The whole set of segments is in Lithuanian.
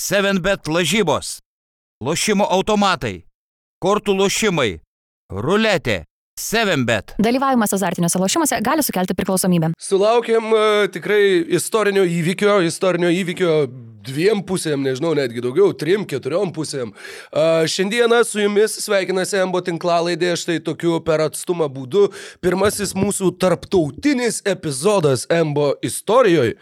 7bet lažybos, lošimo automatai, kortų lošimai, ruletė, 7bet. Dalyvavimas azartiniuose lošimuose gali sukelti priklausomybę. Sulaukėm uh, tikrai istorinio įvykio, istorinio įvykio dviem pusėm, nežinau, netgi daugiau, trim, keturiom pusėm. Uh, šiandieną su jumis sveikinasi Embo tinklalaidė, štai tokiu per atstumą būdu. Pirmasis mūsų tarptautinis epizodas Embo istorijoje.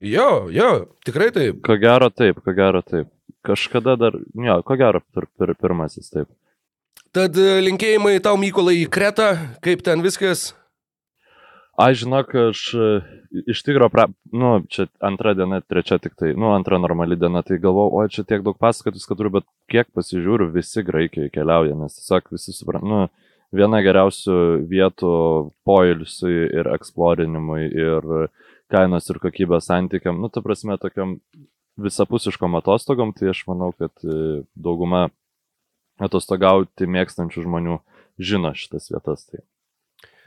Jo, jo, tikrai taip. Ko gero taip, ko gero taip. Kažkada dar, jo, ko gero pir, pir, pirmasis taip. Tad e, linkėjimai tau Mykolai į Kretą, kaip ten viskas. Aš žinok, aš e, iš tikrųjų, pra... nu, čia antra diena, trečia tik tai, nu, antra normali diena, tai galvoju, o čia tiek daug pasakotis, kad turiu, bet kiek pasižiūriu, visi graikiai keliauja, nes tiesiog visi supranta, nu, viena geriausių vietų poilsiui ir eksplorinimui ir kainos ir kokybės santykiam, nu, ta prasme, tokiam visapusiškom atostogom, tai aš manau, kad e, dauguma atostogauti mėgstančių žmonių žino šitas vietas. Tai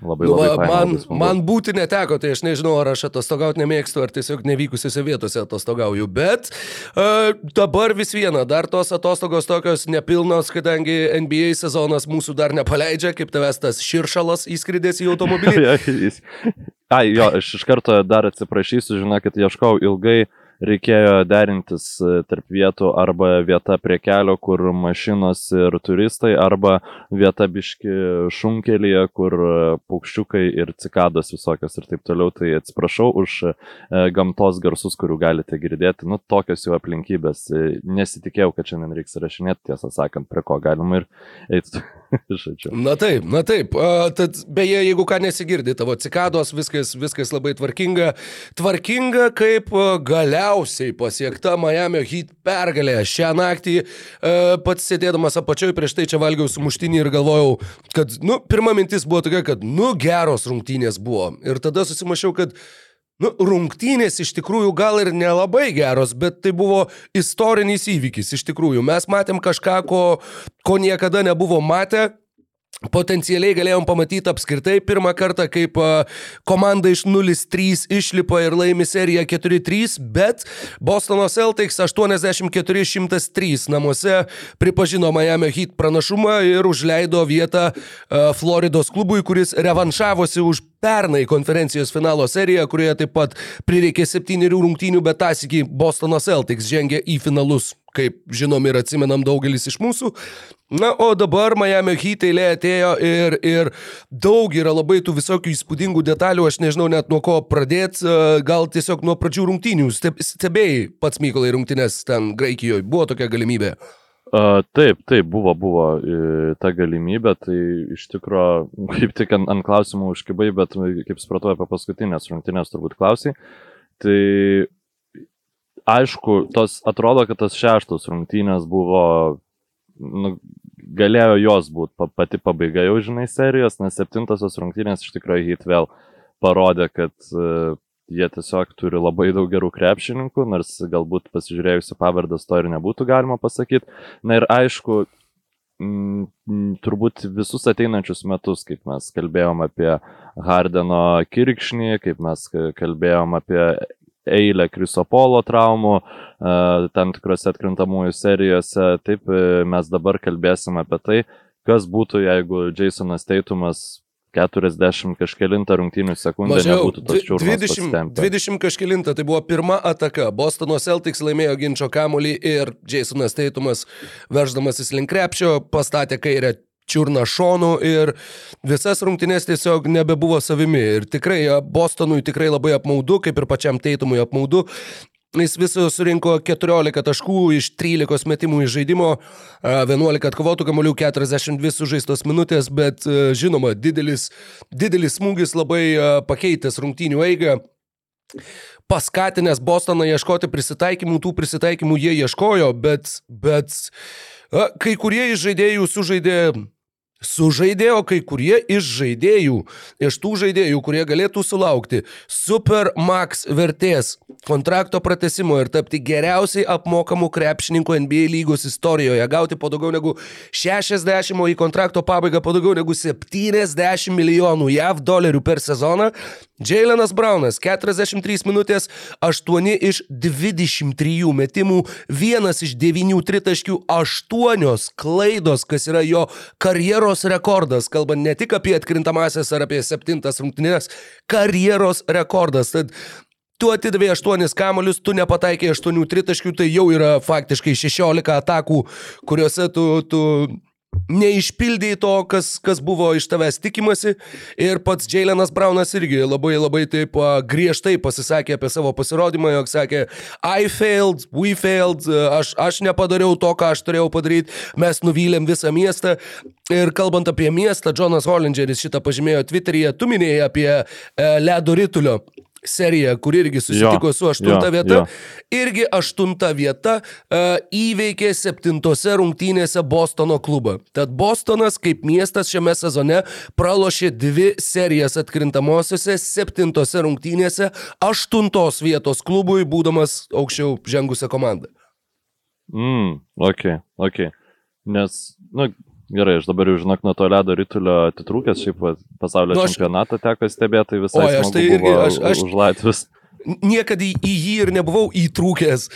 labai, Nu, labai man, labai man būti neteko, tai aš nežinau, ar aš atostogauti nemėgstu, ar tiesiog nevykusiose vietose atostogauju. Bet uh, dabar vis viena, dar tos atostogos tokios nepilnos, kadangi NBA sezonas mūsų dar nepaleidžia, kaip tavęs tas širšalas įskridęs į automobilį. Ai, jo, aš iš karto dar atsiprašysiu, žinokit, ieškau ilgai, reikėjo derintis e, tarp vietų arba vieta prie kelio, kur mašinos ir turistai, arba vieta biški šunkelėje, kur e, paukščiukai ir cikados visokios ir taip toliau. Tai atsiprašau už e, gamtos garsus, kurių galite girdėti. Nu, tokios jau aplinkybės. Nesitikėjau, kad šiandien reiks rašinėti, tiesą sakant, prie ko galima ir eiti. Žodžiu. Na taip, na taip. A, tad beje, jeigu ką nesigirdi, tavo cikados, viskas, viskas labai tvarkinga. Tvarkinga, kaip galiausiai pasiekta Miami Heat pergalė. Šią naktį a, pats sėdėdamas apačioj prieš tai čia valgiau sumuštinį ir galvojau, kad, nu, pirma mintis buvo tokia, kad, nu, geros rungtynės buvo. Ir tada susimašiau, kad Nu, rungtynės iš tikrųjų gal ir nelabai geros, bet tai buvo istorinis įvykis iš tikrųjų. Mes matėm kažką, ko, ko niekada nebuvo matę. Potencialiai galėjom pamatyti apskritai pirmą kartą, kaip komanda iš 0-3 išlipo ir laimi seriją 4-3, bet Bostono Celtics 84-103 namuose pripažino Miami Heat pranašumą ir užleido vietą Floridos klubui, kuris revanšavosi už pernai konferencijos finalo seriją, kurioje taip pat prireikė septynerių rungtynių, bet tas iki Bostono Celtics žengė į finalus, kaip žinom ir atsimenam daugelis iš mūsų. Na, o dabar Miami Heat eilė atėjo ir, ir daug yra labai tų visokių įspūdingų detalių, aš nežinau net nuo ko pradėti, gal tiesiog nuo pradžių rungtynių. Steb, stebėjai pats Mykolai rungtynės ten Graikijoje, buvo tokia galimybė. A, taip, taip, buvo, buvo e, ta galimybė, tai iš tikrųjų, kaip tik ant, ant klausimų užkibai, bet kaip supratau apie paskutinės rungtynės turbūt klausai, tai aišku, tos, atrodo, kad tas šeštos rungtynės buvo, nu, galėjo jos būti pa, pati pabaiga jau, žinai, serijos, nes septintosios rungtynės iš tikrųjų hit vėl parodė, kad uh, jie tiesiog turi labai daug gerų krepšininkų, nors galbūt pasižiūrėjusi pavardas to ir nebūtų galima pasakyti. Na ir aišku, m, turbūt visus ateinančius metus, kaip mes kalbėjom apie Hardeno kirkšnį, kaip mes kalbėjom apie eilę Krisopolo traumų, e, tam tikrose atkrintamųjų serijose, taip e, mes dabar kalbėsim apie tai, kas būtų, jeigu Jasonas Teitumas 40 kažkelintą rungtynių sekundę Mažiau, nebūtų tos dvi- čiurnos 20, pasitempę. 20 kažkilinta, tai buvo pirma ataka. Bostono Celtics laimėjo ginčio kamuolį ir Jasonas Teitumas, verždamasis link krepšio, pastatė kairę čiurną šonų ir visas rungtynės tiesiog nebebuvo savimi. Ir tikrai Bostonui tikrai labai apmaudu, kaip ir pačiam Teitumui apmaudu. Jis viso surinko 14 taškų iš 13 metimų iš žaidimo, a, 11 atkovotų kamolių, 42 sužaistos minutės, bet žinoma, didelis, didelis smūgis labai pakeitęs rungtynių eigą paskatinęs Bostoną ieškoti prisitaikymų, tų prisitaikymų jie ieškojo, bet, bet kai kurie iš žaidėjų sužaidė Sužaidėjo kai kurie iš žaidėjų, iš tų žaidėjų, kurie galėtų sulaukti Super Max vertės kontrakto pratesimo ir tapti geriausiai apmokamų krepšininkų NBA lygos istorijoje, gauti po daugiau negu 60, o į kontrakto pabaigą po daugiau negu 70 milijonų JAV dolerių per sezoną. Jailenas Braunas 43 minutės, 8 iš 23 metimų, 1 iš 9 tritaškių, 8 klaidos, kas yra jo karjeros rekordas, kalbant ne tik apie atkrintamasias ar apie 7 rungtynės, karjeros rekordas. Tad tu atidavė 8 kamolius, tu nepataikė 8 tritaškių, tai jau yra faktiškai 16 atakų, kuriuose tu, tu neišpildėjai to, kas, kas buvo iš tavęs tikimasi. Ir pats Jailenas Braunas irgi labai labai taip griežtai pasisakė apie savo pasirodymą, jog sakė, I failed, we failed, aš, aš nepadariau to, ką aš turėjau padaryti, mes nuvylėm visą miestą. Ir kalbant apie miestą, Jonas Hollingeris šitą pažymėjo Twitter'yje, tu minėjai apie e, ledo rytulio serija, kur irgi susitiko Jo, su aštunta jo, vieta. jo. Irgi aštunta vieta uh, įveikė septintose rungtynėse Bostono klubą. Tad Bostonas kaip miestas šiame sezone pralošė dvi serijas atkrintamosiose septintose rungtynėse aštuntos vietos klubui, būdamas aukščiau žengusią komandą. Mm, ok, ok. Nes, na, gerai, aš dabar jau žinok nuo to ledo rytulio atitrūkęs, šiaip pasaulio Nu, aš- čempionatą teko stebėti, tai visai Oi, aš tai irgi- aš- aš- už Latvius. Niekada į, į jį ir nebuvau įtrūkęs.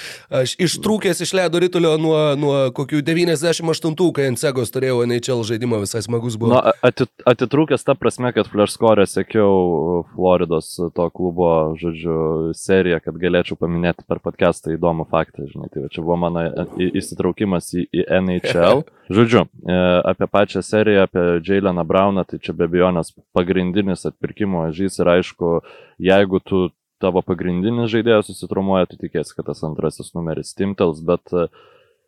Aš ištrūkęs iš ledo rytulio nuo, nuo kokių 98, kai ant Segos turėjau NHL žaidimą, visai smagus buvo. Na, atit, atitrūkęs ta prasme, kad Flash Score sekiau Floridos to klubo, žodžiu, seriją, kad galėčiau paminėti per podcastą įdomų faktą, žinai, tai va čia buvo mano į- įsitraukimas į, į NHL. Žodžiu, e, apie pačią seriją, apie Jaileną Brauną, tai čia be abejonės pagrindinis atpirkimo žys ir aišku, jeigu tu tavo pagrindinis žaidėjas susitrumuoja, tu tikėsi, kad tas antrasis numeris Timtels, bet e,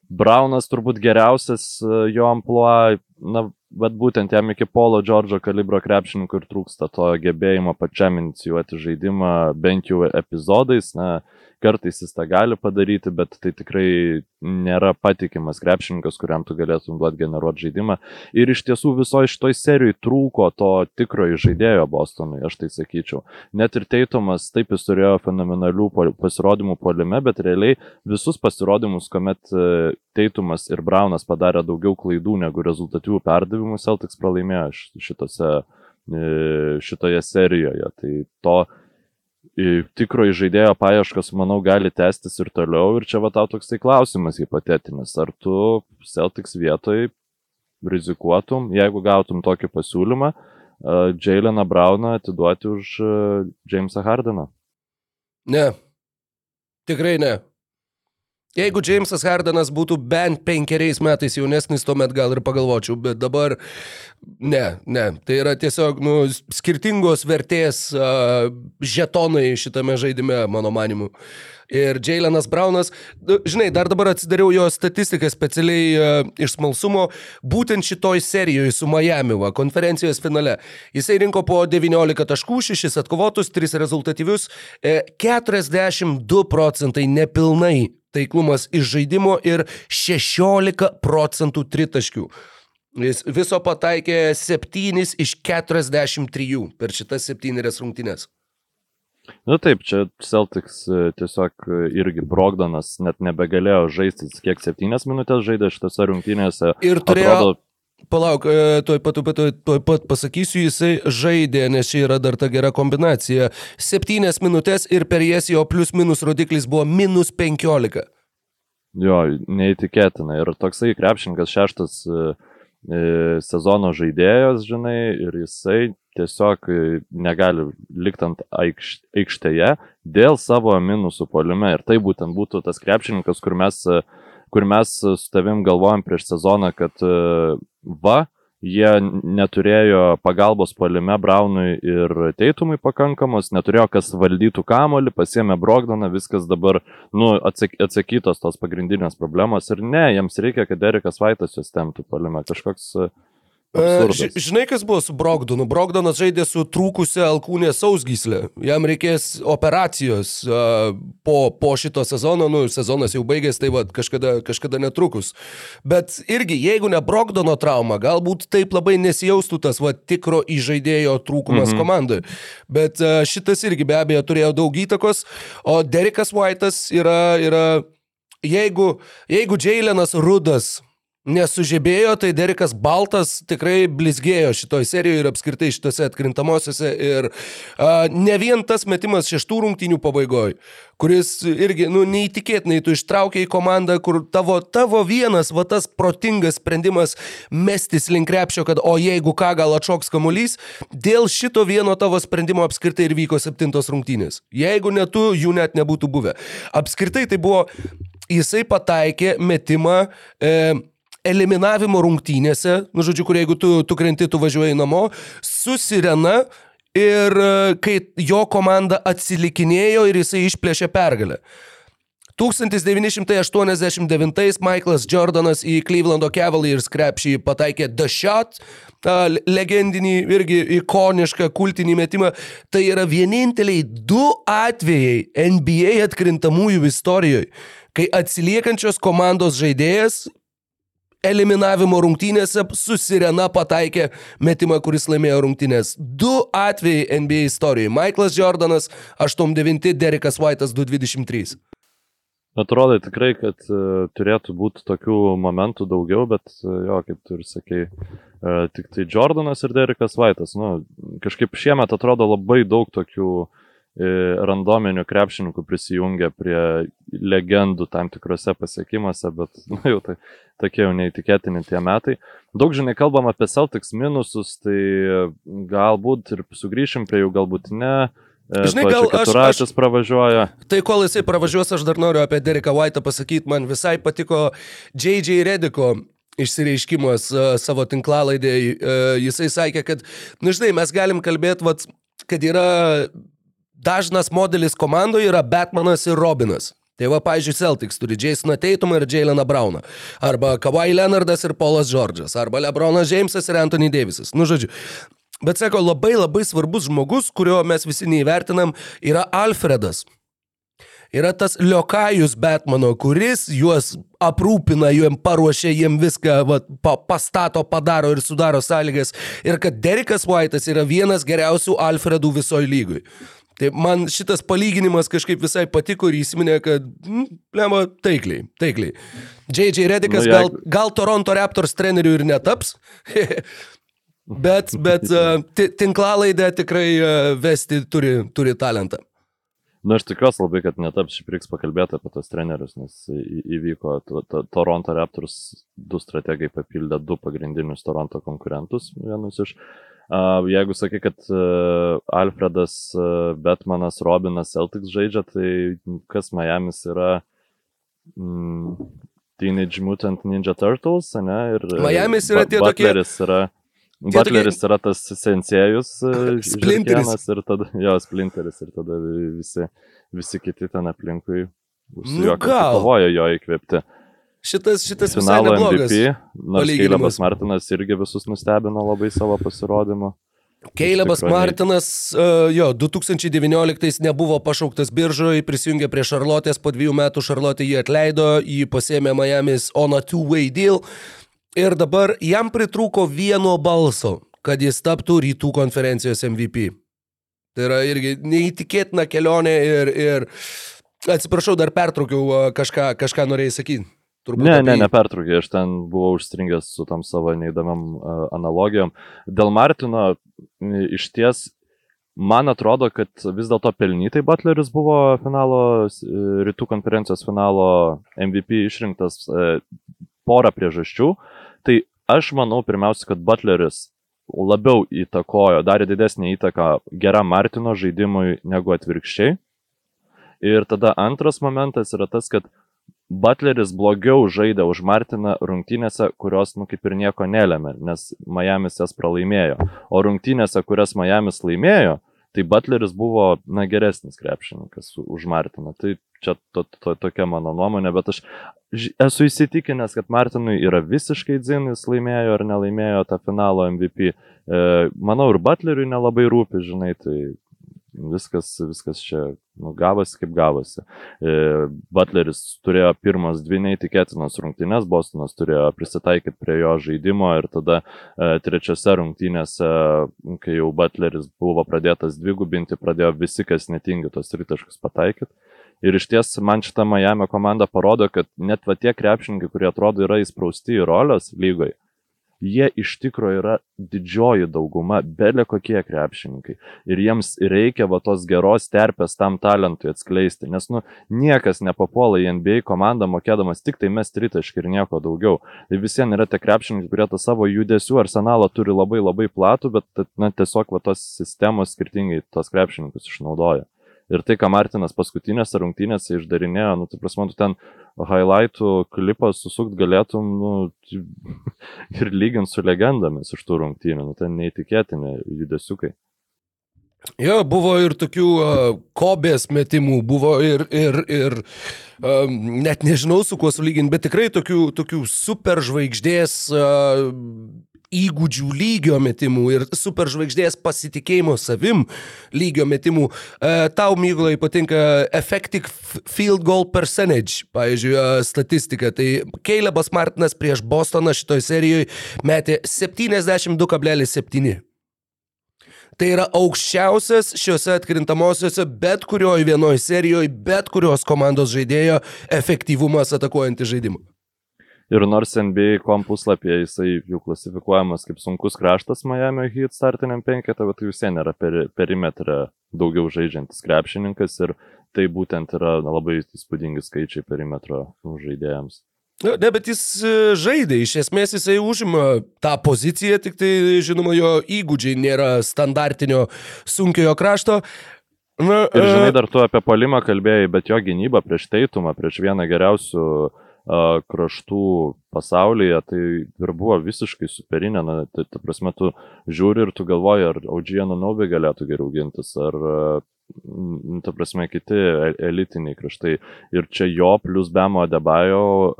Braunas turbūt geriausias e, jo ampluo, na, bet būtent jam iki Polo Džordžo kalibro krepšininkų ir trūksta to gebėjimo pačiam inicijuoti žaidimą bent jau epizodais, na, kartais jis tą gali padaryti, bet tai tikrai nėra patikimas krepšininkas, kuriam tu galėtum duoti generuoti žaidimą. Ir iš tiesų visoje šitoj serijoje trūko to tikrojo žaidėjo Bostonui, aš tai sakyčiau. Net ir Teitomas, taip jis turėjo fenomenalių pasirodymų polime, bet realiai visus pasirodymus, kuomet e, Teitumas ir Braunas padarė daugiau klaidų negu rezultatyvių perdavimų, Celtics pralaimėjo šitose, e, šitoje serijoje. Tai to e, tikrojo žaidėjo paieškos, manau, gali tęstis ir toliau. Ir čia va tau toksai klausimas hipotetinis. Ar tu Celtics vietoj rizikuotum, jeigu gautum tokį pasiūlymą, e, Jaileną Brauną atiduoti už Jamesą Hardeną? Ne. Tikrai ne. Jeigu Jamesas Hardenas būtų bent penkeriais metais jaunesnis, tuomet gal ir pagalvočiau, bet dabar ne, ne. Tai yra tiesiog nu, skirtingos vertės uh, žetonai šitame žaidime, mano manimu. Ir Jailenas Braunas, nu, žinai, dar dabar atsidariau jo statistiką specialiai uh, iš smalsumo, būtent šitoj serijoje su Miami, va, konferencijos finale. Jisai rinko po 19 taškų, 6 atkovotus, 3 rezultatyvius, e, 42 procentai nepilnai taiklumas iš žaidimo ir 16 procentų tritaškių. Jis viso pataikė 7 iš 43 per šitas 7 rungtynės. Na taip, čia Celtics e, tiesiog e, irgi Brogdanas net nebegalėjo žaisti, kiek septynias minutės žaidė šitose rungtynėse. Ir turėjo, Atrodo, palauk, e, tuoj pat, tuoj tuoj- pat pasakysiu, jisai žaidė, nes čia yra dar ta gera kombinacija. 7 minutės ir per jas jo plius minus rodiklis buvo minus 15. jo, neįtikėtina. Ir toksai krepšininkas šeštas e, e, sezono žaidėjas, žinai, ir jisai tiesiog e, negali likti ant aikš, aikštėje dėl savo minusų polime. Ir tai būtent būtų tas krepšininkas, kur mes, e, kur mes su tavim galvojam prieš sezoną, kad e, va, jie neturėjo pagalbos polime Braunui ir Teitumui pakankamos, neturėjo kas valdytų kamolį, pasiemė Brogdaną, viskas dabar, nu, atsak, atsakytos tos pagrindinės problemos ir ne, jiems reikia, kad Erikas Vaitas juos temtų polime, kažkoks e, E, absurdas. ži- Žinai, kas buvo su Brogdonu? Brogdonas žaidė su trūkusia alkūnė sausgyslė. Jam reikės operacijos e, po, po šito sezono, nu, sezonas jau baigėsi, tai va, kažkada, kažkada netrukus. Bet irgi, jeigu ne Brogdono trauma, galbūt taip labai nesijaustų tas va, tikro įžaidėjo trūkumas mhm. komandoje. Bet e, šitas irgi be abejo turėjo daug įtakos, o Derekas White'as yra, yra jeigu, jeigu Jailenas Rudas nesužibėjo, tai Derikas Baltas tikrai blizgėjo šitoj serijoje ir apskritai šitose atkrintamosiose. Ir a, ne vien tas metimas šeštų rungtynių pabaigoje, kuris irgi, nu, neįtikėtinai tu ištraukė į komandą, kur tavo, tavo vienas, va tas protingas sprendimas mestis link krepšio, kad o jeigu ką gal atšoks kamuolys, dėl šito vieno tavo sprendimo apskritai ir vyko septintos rungtynės. Jeigu ne tu, jų net nebūtų buvę. Apskritai tai buvo, jisai pataikė metimą. E, eliminavimo rungtynėse, nu žodžiu, kur jeigu tu, tu krenti, tu važiuoji namo, su sirena ir e, kai jo komanda atsilikinėjo ir jisai išplėšė pergalę. 1989 Michaelas Jordanas į Clevelando Cavaliers krepšį pataikė The Shot, legendinį irgi ikonišką kultinį metimą. Tai yra vieninteliai du atvejai NBA atkrintamųjų istorijoje, kai atsiliekančios komandos žaidėjas eliminavimo rungtynėse su Sirena pataikė metimą, kuris laimėjo rungtynės. Du atvejai NBA istorijoje. Michaelas Jordanas 8-9, Derekas White'as 2-23. Atrodo tikrai, kad uh, turėtų būti tokių momentų daugiau, bet uh, jo, kaip tu ir sakei, uh, tik tai Jordanas ir Derekas Vaitas. Nu, kažkaip šiemet atrodo labai daug tokių uh, randominių krepšininkų prisijungia prie legendų tam tikrose pasiekimuose, bet nu, jau tai tokie jau neįtikėtini tie metai. Daug žinai kalbam apie Celtics minusus, tai galbūt ir sugrįšim prie jų, galbūt ne. Žinai, gal aš, aš pravažiuoja. Tai kol jisai pravažiuos, aš dar noriu apie Dereką White'ą pasakyti, man visai patiko J.J. Rediko išsireiškimas uh, savo tinklalaidėje. Jisai sakė, kad, na nu, žinai, mes galim kalbėti, kad yra dažnas modelis komandoje yra Batmanas ir Robinas. Tai va, pavyzdžiui, Celtics turi Jasoną Teitumą ir Jaileną Brauną. Arba Kawhi Leonardas ir Paulas Džordžas. Arba Lebronas Jamesas ir Anthony Davisas. Nu, žodžiu. Bet sako, labai labai svarbus žmogus, kurio mes visi neįvertinam, yra Alfredas. Yra tas Liokajus Batmano, kuris juos aprūpina, jiem paruošia, jiem viską va, pa, pastato, padaro ir sudaro sąlygas. Ir kad Derikas White'as yra vienas geriausių Alfredų visoje lygoje. Tai man šitas palyginimas kažkaip visai patiko ir įsiminė, kad, mm, blema, taikliai, taikliai. J.J. Redikas nu, gal, gal Toronto Raptors treneriu ir netaps, bet, bet uh, tinklalaidę tikrai uh, vesti turi, turi talentą. Na, nu, aš tikiuosi labai, kad netaps šį priks pakalbėti apie tos trenerius, nes įvyko to, to, Toronto Raptors, du strategai papildė du pagrindinius Toronto konkurentus, vienus iš Jeigu sakai, kad e, Alfredas, e, Batmanas, Robinas, Celtics žaidžia, tai kas Miami's yra mm, Teenage Mutant Ninja Turtles, ne? Ir e, Miami's yra tie tokie. Yra, Butleris tokie... yra tas sensėjus. Splinteris. Ir tada, jo, Splinteris ir tada visi, visi kiti ten aplinkui. Nu, gal. Kovoja jo įkvėpti. Šitas, šitas visai neblogas. MVP, nors Keilebas Martinas irgi visus nustebino labai savo pasirodymu. Keilebas Martinas, uh, jo, 2019 nebuvo pašauktas biržoje, prisijungė prie Šarlotės, po dviejų metų Šarlotė jį atleido, jį pasėmė Miami's on a two-way deal ir dabar jam pritrūko vieno balso, kad jis taptų rytų konferencijos MVP. Tai yra irgi neįtikėtina kelionė ir, ir atsiprašau, dar pertraukiau kažką, kažką norėjai sakyti. Turbūt ne, apie... ne, nepertraukė, aš ten buvau užstringęs su tam savo neįdomiam uh, analogijom. Dėl Martino iš ties, man atrodo, kad vis dėlto pelnytai Butleris buvo finalo, rytų konferencijos finalo MVP išrinktas uh, porą priežasčių. Tai aš manau pirmiausia, kad Butleris labiau įtakojo, darė didesnį įtaką geram Martino žaidimui negu atvirkščiai. Ir tada antras momentas yra tas, kad Butleris blogiau žaidė už Martiną rungtynėse, kurios, nu, kaip ir nieko nelėmė, nes Miami's jas pralaimėjo. O rungtynėse, kurias Miami's laimėjo, tai Butleris buvo, na, geresnis krepšininkas už Martiną. Tai čia to, to, tokia mano nuomonė, bet aš esu įsitikinęs, kad Martinui yra visiškai dzin, jis laimėjo ar nelaimėjo tą finalo MVP. E, manau, ir Butleriui nelabai rūpi, žinai, tai viskas, viskas čia nu, gavosi kaip gavosi. E, Butleris turėjo pirmas dvi neįtikėtinas rungtynės, Bostonas turėjo prisitaikyti prie jo žaidimo ir tada e, trečiose rungtynėse, kai jau Butleris buvo pradėtas dvigubinti, pradėjo visi, kas netingi tos tritaškus pataikyti. Ir iš ties man šitą Miami komanda parodo, kad net va tie krepšininkai, kurie atrodo yra įsprausti į rolės lygoje, jie iš tikrųjų yra didžioji dauguma, belė kokie krepšininkai. Ir jiems reikia va tos geros terpės tam talentui atskleisti, nes nu, niekas nepapuola į NBA komandą mokėdamas tik tai mes tritaškį ir nieko daugiau. Tai visiems yra tie krepšininkai, kurie tą savo judesių arsenalą turi labai labai platų, bet na, tiesiog va tos sistemos skirtingai tos krepšininkus išnaudoja. Ir tai, ką Martinas paskutinėse rungtynėse išdarinėjo, nu, tai prasme, tu ten highlightų klipą susukt galėtum, nu, ir lygint su legendomis iš tų rungtynių, nu, ten neįtikėtini judesiukai. Jo, buvo ir tokių uh, kobės metimų, buvo ir, ir, ir um, net nežinau su kuo sulyginti, bet tikrai tokių, tokių superžvaigždės uh, įgūdžių lygio metimų ir superžvaigždės pasitikėjimo savim lygio metimų. E, tau, Myglai, patinka effective field goal percentage, pavyzdžiui, e, statistika. Tai Keilebas Martinas prieš Bostoną šitoje serijoje metė 72,7. Tai yra aukščiausias šiuose atkrintamosiose bet kurioje vienoje serijoje, bet kurios komandos žaidėjo efektyvumas atakuojantį žaidimą. Ir nors NBA kom puslapyje jisai jau klasifikuojamas kaip sunkus kraštas Miami Heat startiniam penketą, bet tai vis vien yra per, perimetrą daugiau žaidžiantis krepšininkas ir tai būtent yra labai įspūdingi skaičiai perimetro žaidėjams. Ne, bet jis e, žaidė, iš esmės jisai užima tą poziciją, tik tai, žinoma, jo įgūdžiai nėra standartinio sunkiojo krašto. Na, ir žinai, dar tu apie polimą kalbėjai, bet jo gynyba prieš teitumą, prieš vieną geriausių uh, kraštų pasaulyje, tai ir buvo visiškai superinė. Na, tai, ta prasme, tu žiūri ir tu galvoji, ar Audžiano Naubi galėtų geriau gintis, ar, ta prasme, kiti e, elitiniai kraštai. Ir čia jo plus Bemo Debajo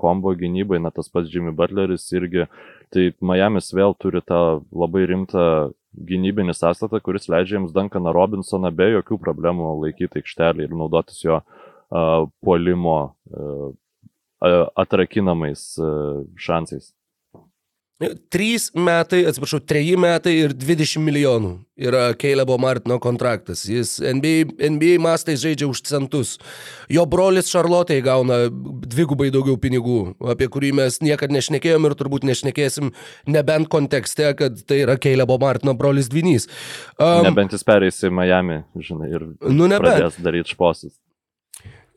kombo gynybai, na tas pats Jimmy Butleris irgi. Tai Miami's vėl turi tą labai rimtą gynybinį sąstatą, kuris leidžia jiems Duncaną Robinsoną be jokių problemų laikyti aikštelį ir naudotis jo uh, puolimo uh, atrakinamais šansais. Trys metai, atsiprašau, treji metai ir 20 milijonų yra Keilebo Martino kontraktas. Jis NBA, NBA mastais žaidžia už centus. Jo brolis Šarlotė gauna dvigubai daugiau pinigų, apie kurį mes niekada nešnekėjom ir turbūt nešnekėsim, nebent kontekste, kad tai yra Keilebo Martino brolis dvinys. Um, nebent jis pereis į Miami, žinai, ir nu, pradės daryti šposus.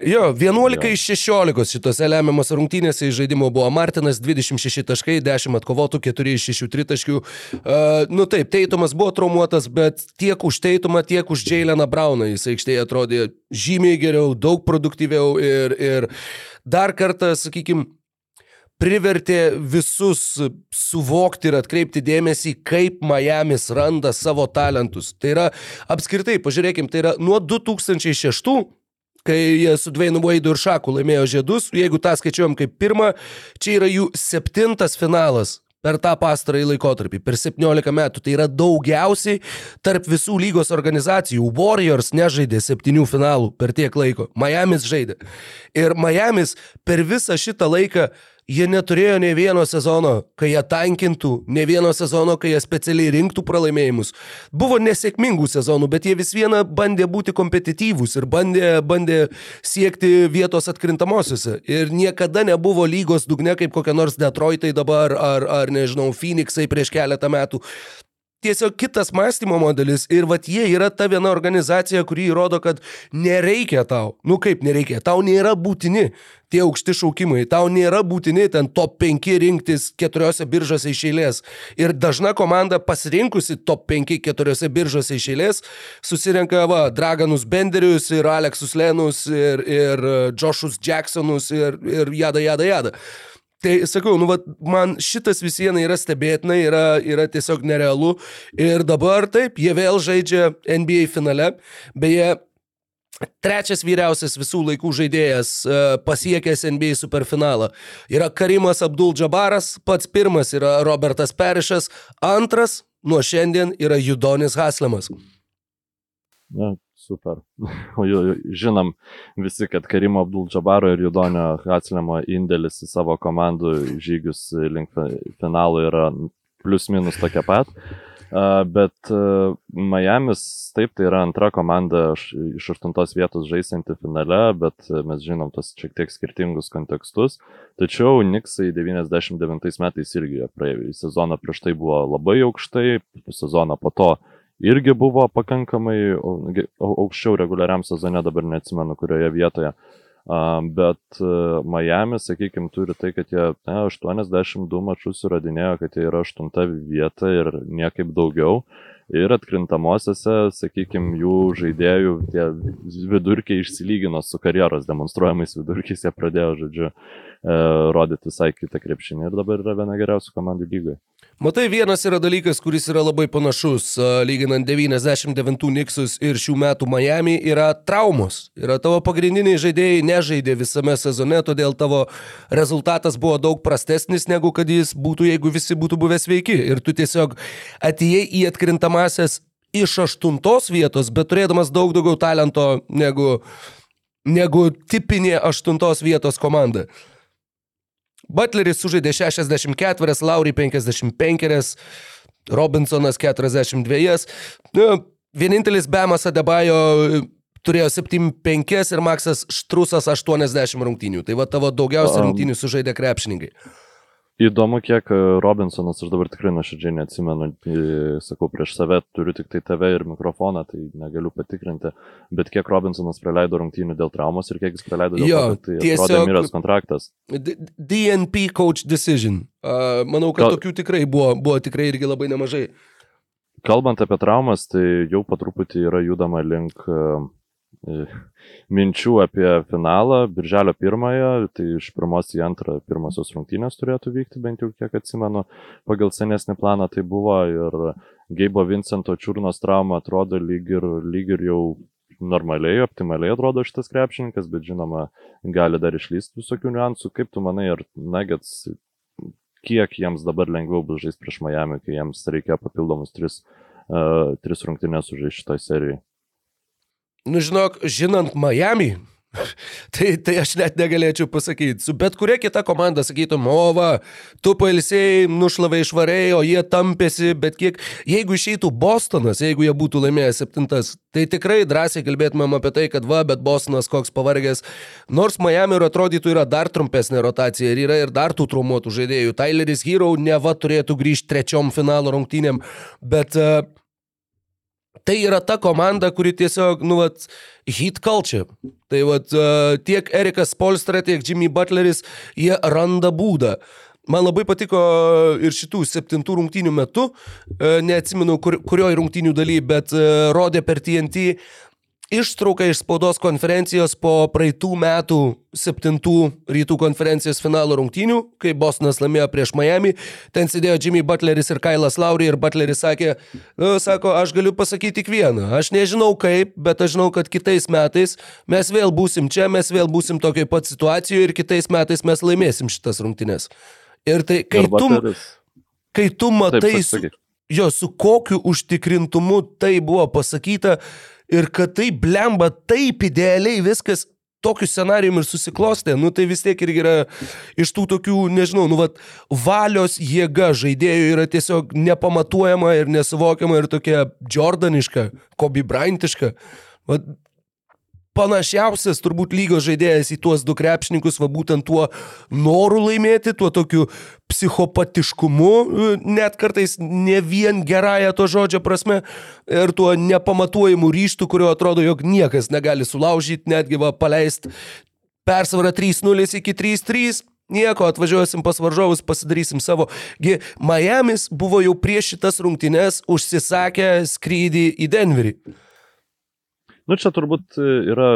Jo, 11 jo. iš 16 šitose lemiamose rungtynėse iš žaidimo buvo Martinas, 26 taškai, 10 atkovotų, 4 iš 6 tritaškių. Uh, nu taip, Teitumas buvo traumuotas, bet tiek už Teitumą, tiek už Jaileną Brauną jis aikštėje atrodė žymiai geriau, daug produktyviau ir, ir dar kartą, sakykime, privertė visus suvokti ir atkreipti dėmesį, kaip Miami's randa savo talentus. Tai yra, apskritai, pažiūrėkim, tai yra nuo 2006 kai jie su Dvainu Vaidu ir Šaku laimėjo žiedus, jeigu tą skaičiuojam kaip pirmą, čia yra jų septintas finalas per tą pastarąjį laikotarpį, per 17 metų. Tai yra daugiausiai tarp visų lygos organizacijų. Warriors nežaidė septynių finalų per tiek laiko, Miami's žaidė. Ir Miami's per visą šitą laiką Jie neturėjo ne vieno sezono, kai jie tankintų, ne vieno sezono, kai jie specialiai rinktų pralaimėjimus. Buvo nesėkmingų sezonų, bet jie vis viena bandė būti kompetityvūs ir bandė, bandė siekti vietos atkrintamosiose. Ir niekada nebuvo lygos dugne kaip kokia nors Detroitai dabar ar, ar nežinau, Phoenixai prieš keletą metų tiesiog kitas mąstymo modelis ir vat jie yra ta viena organizacija, kuri įrodo, kad nereikia tau, nu kaip nereikia, tau nėra būtini tie aukšti šaukimai, tau nėra būtini ten top 5 rinktis keturiose biržose iš eilės. Ir dažna komanda pasirinkusi top 5 keturiose biržose iš eilės susirenka va, Draganus Benderius ir Aleksus Lenus ir, ir Joshus Jacksonus ir, ir jada, jada, jada. Tai sakau, nu, vat, man šitas vis viena yra stebėtina, yra, yra tiesiog nerealu. Ir dabar taip, jie vėl žaidžia NBA finale. Beje, Trečias vyriausias visų laikų žaidėjas e, pasiekęs NBA superfinalą yra Karimas Abdul Džabaras, pats pirmas yra Robertas Perišas, antras nuo šiandien yra Judonis Haslemas. Na, super. O žinom visi, kad Karimo Abdul-Džabaro ir Judonio Hatslemo indėlis į savo komandų žygius link finalo yra plius minus tokia pat. A, Bet a, Miamis, taip, tai yra antra komanda iš aštuntos vietos žaisinti finale, bet mes žinom tos šiek tiek skirtingus kontekstus. Tačiau Niksai 99 metais irgi praėjusį sezoną prieš tai buvo labai aukštai, sezoną po to irgi buvo pakankamai aukščiau reguliariam sezone, dabar neatsimenu kurioje vietoje. Bet a, Miami, sakykime, turi tai, kad jie ne, 82 mačius įrodinėjo, kad jie yra 8 vieta ir niekaip daugiau. Ir atkrintamosiose, sakykime, jų žaidėjų tie vidurkiai išsilygino su karjeros demonstruojamais vidurkiais, jie pradėjo, žodžiu, e, rodyti visai kitą krepšinį ir dabar yra viena geriausių komandų lygoje. Matai, vienas yra dalykas, kuris yra labai panašus, a, lyginant 99 Niksus ir šių metų Miami, yra traumos. Yra tavo pagrindiniai žaidėjai nežaidė visame sezone, todėl tavo rezultatas buvo daug prastesnis, negu kad jis būtų, jeigu visi būtų buvę sveiki. Ir tu tiesiog atėjai į atkrintamasias iš aštuntos vietos, bet turėdamas daug daugiau talento negu, negu tipinė aštuntos vietos komanda. Butleris sužaidė 64, Lauri 55, Robinsonas 42. Nu, vienintelis Bemas Adebayo turėjo 75 ir Maksas Štrusas 80 rungtynių. Tai va tavo daugiausia rungtynių sužaidė krepšininkai. Įdomu, kiek e, Robinsonas, aš dabar tikrai nuoširdžiai neatsimenu, e, sakau, prieš save turiu tik tai TV ir mikrofoną, tai negaliu patikrinti, bet kiek Robinsonas praleido rungtynių dėl traumos ir kiek jis praleido dėl Jo, to, tai tiesiog- miręs kontraktas. DNP coach decision. Uh, manau, kad Gal- tokių tikrai buvo, buvo tikrai irgi labai nemažai. Kalbant apie traumas, tai jau po truputį yra judama link e, minčių apie finalą, birželio pirmąją, tai iš pirmos į antrą pirmosios rungtynės turėtų vykti, bent jau kiek atsimenu, pagal senesnį planą tai buvo ir Geibo Vincento čiurnos trauma atrodo lyg ir, lyg ir jau normaliai, optimaliai atrodo šitas krepšininkas, bet žinoma, gali dar išlysti visokių niuansų. Kaip tu manai, ar Nuggets, kiek jiems dabar lengviau bus žaisti prieš Miami, kai jiems reikia papildomus tris, uh, tris rungtynės sužaisti šitoj serijai? Nu, žinok, žinant Miami, tai, tai aš net negalėčiau pasakyti. Su bet kuria kita komanda sakytum, o va, tu pailsėjai, nušlavai išvarėjai, o jie tampėsi, bet kiek, jeigu išeitų Bostonas, jeigu jie būtų laimėję septintas, tai tikrai drąsiai kalbėtumėm apie tai, kad va, bet Bostonas koks pavargęs. Nors Miami ir atrodytų yra dar trumpesnė rotacija ir yra ir dar tų traumuotų žaidėjų. Tyleris Hero neva turėtų grįžti trečiom finalo rungtynėm, bet uh, Tai yra ta komanda, kuri tiesiog, nu, vat, hit culture. Tai vat, uh, tiek Erikas Polstra, tiek Jimmy Butleris, jie randa būdą. Man labai patiko ir šitų septintų rungtynių metu, uh, neatsimenu kur, kurioje rungtynių daly, bet uh, rodė per TNT ištrauką iš spaudos konferencijos po praeitų metų septintų rytų konferencijos finalo rungtynių, kai Bostonas laimėjo prieš Miami. Ten sėdėjo Jimmy Butleris ir Kailas Lauri ir Butleris sakė, "Nu, sako, aš galiu pasakyti tik vieną. Aš nežinau kaip, bet aš žinau, kad kitais metais mes vėl būsim čia, mes vėl būsim tokiai pat situacijoje ir kitais metais mes laimėsim šitas rungtynės. Ir tai, kai Ir tu, kai tu Taip, matai, su, sakyk. jo, su kokiu užtikrintumu tai buvo pasakyta ir kad tai blemba taip idealiai viskas tokiu scenarijumi ir susiklostė, nu tai vis tiek irgi yra iš tų tokių, nežinau, nu vat, valios jėga žaidėjų yra tiesiog nepamatuojama ir nesuvokiama ir tokia Jordaniška, Kobe Bryantiška. Vat, panašiausias turbūt lygos žaidėjas į tuos du krepšininkus, va būtent tuo noru laimėti, tuo tokiu psichopatiškumu, net kartais ne vien gerąją to žodžio prasme, ir tuo nepamatuojimu ryštu, kurio atrodo, jog niekas negali sulaužyti, netgi va paleist persvarą 3-0 iki 3-3. Nieko, atvažiuosim pas varžovus, pasidarysim savo. Gi Miamis buvo jau prieš šitas rungtynes užsisakę skrydį į Denverį. Nu, čia turbūt e, yra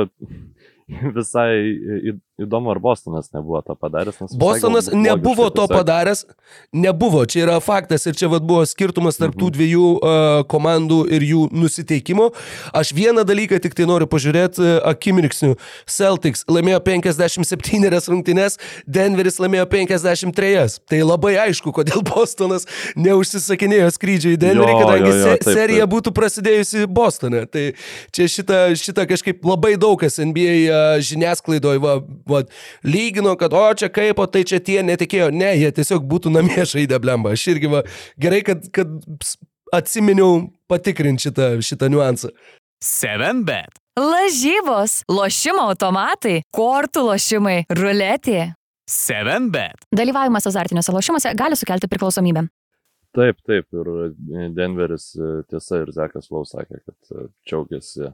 visai įdomu, ar Bostonas nebuvo to padaręs. visai Bostonas logiška nebuvo to tiesiog. padaręs, nebuvo, čia yra faktas ir čia vat buvo skirtumas tarp tų dviejų uh, komandų ir jų nusiteikimo. Aš vieną dalyką tik tai noriu pažiūrėti uh, akimirksniu. Celtics laimėjo 57 rungtynes, Denveris laimėjo 53. Tai labai aišku, kodėl Bostonas neužsisakinėjo skrydžio į Denverį, Jo, kadangi jo, jo, se taip, serija taip. būtų prasidėjusi Bostone. Tai čia šitą, šitą kažkaip labai daug kas NBA a, žiniasklaidoje va, lygino, kad o čia kaip, o tai čia tie netikėjo. Ne, jie tiesiog būtų namie žaidę blemba. Aš irgi va, gerai, kad, kad atsiminiau patikrinti šitą, šitą niuansą. 7bet. Lažybos, lošimo automatai, kortų lošimai, ruletė. 7bet. Dalyvavimas azartiniuose lošimuose gali sukelti priklausomybę. Taip, taip, ir e, Denveris e, tiesa ir Zekas Lau sakė, kad e, džiaugiasi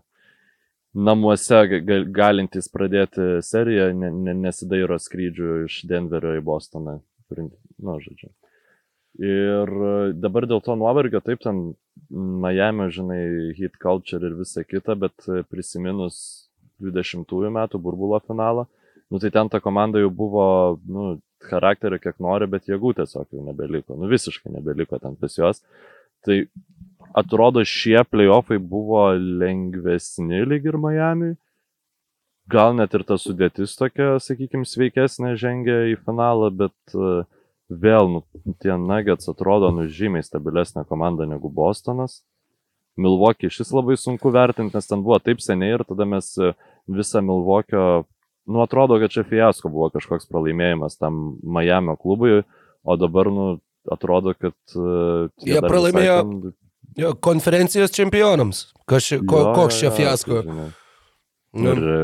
namuose ga- ga- galintys pradėti seriją, ne, ne, nesidairo skrydžių iš Denverio į Bostoną. Nu, žodžiu. Ir e, dabar dėl to nuovargio, taip, ten Miami, žinai, hit culture ir visa kita, bet e, prisiminus 20-ųjų metų burbulo finalą, nu tai ten ta komanda jau buvo, nu, charakterio kiek nori, bet jėgų tiesiog jau nebeliko, nu visiškai nebeliko ten pas juos. Tai atrodo šie playoffai buvo lengvesni lyg ir Miami. Gal net ir ta sudėtis tokia, sakykime, sveikesnė žengia į finalą, bet e, vėl, nu, tie Nuggets atrodo, nu, žymiai stabilesnė komanda negu Bostonas. Milvokį šis labai sunku vertinti, nes ten buvo taip seniai ir tada mes e, visą Milvokio, nu, atrodo, kad čia fiasko buvo kažkoks pralaimėjimas tam Miami klubui, o dabar, nu, atrodo, kad... tie Jie dar visai pralaimėjo ten- Jo, konferencijos čempionams. Kas ko, Jo, koks jo, čia jo, fiasko? tai, žinai. Nu, Ir e,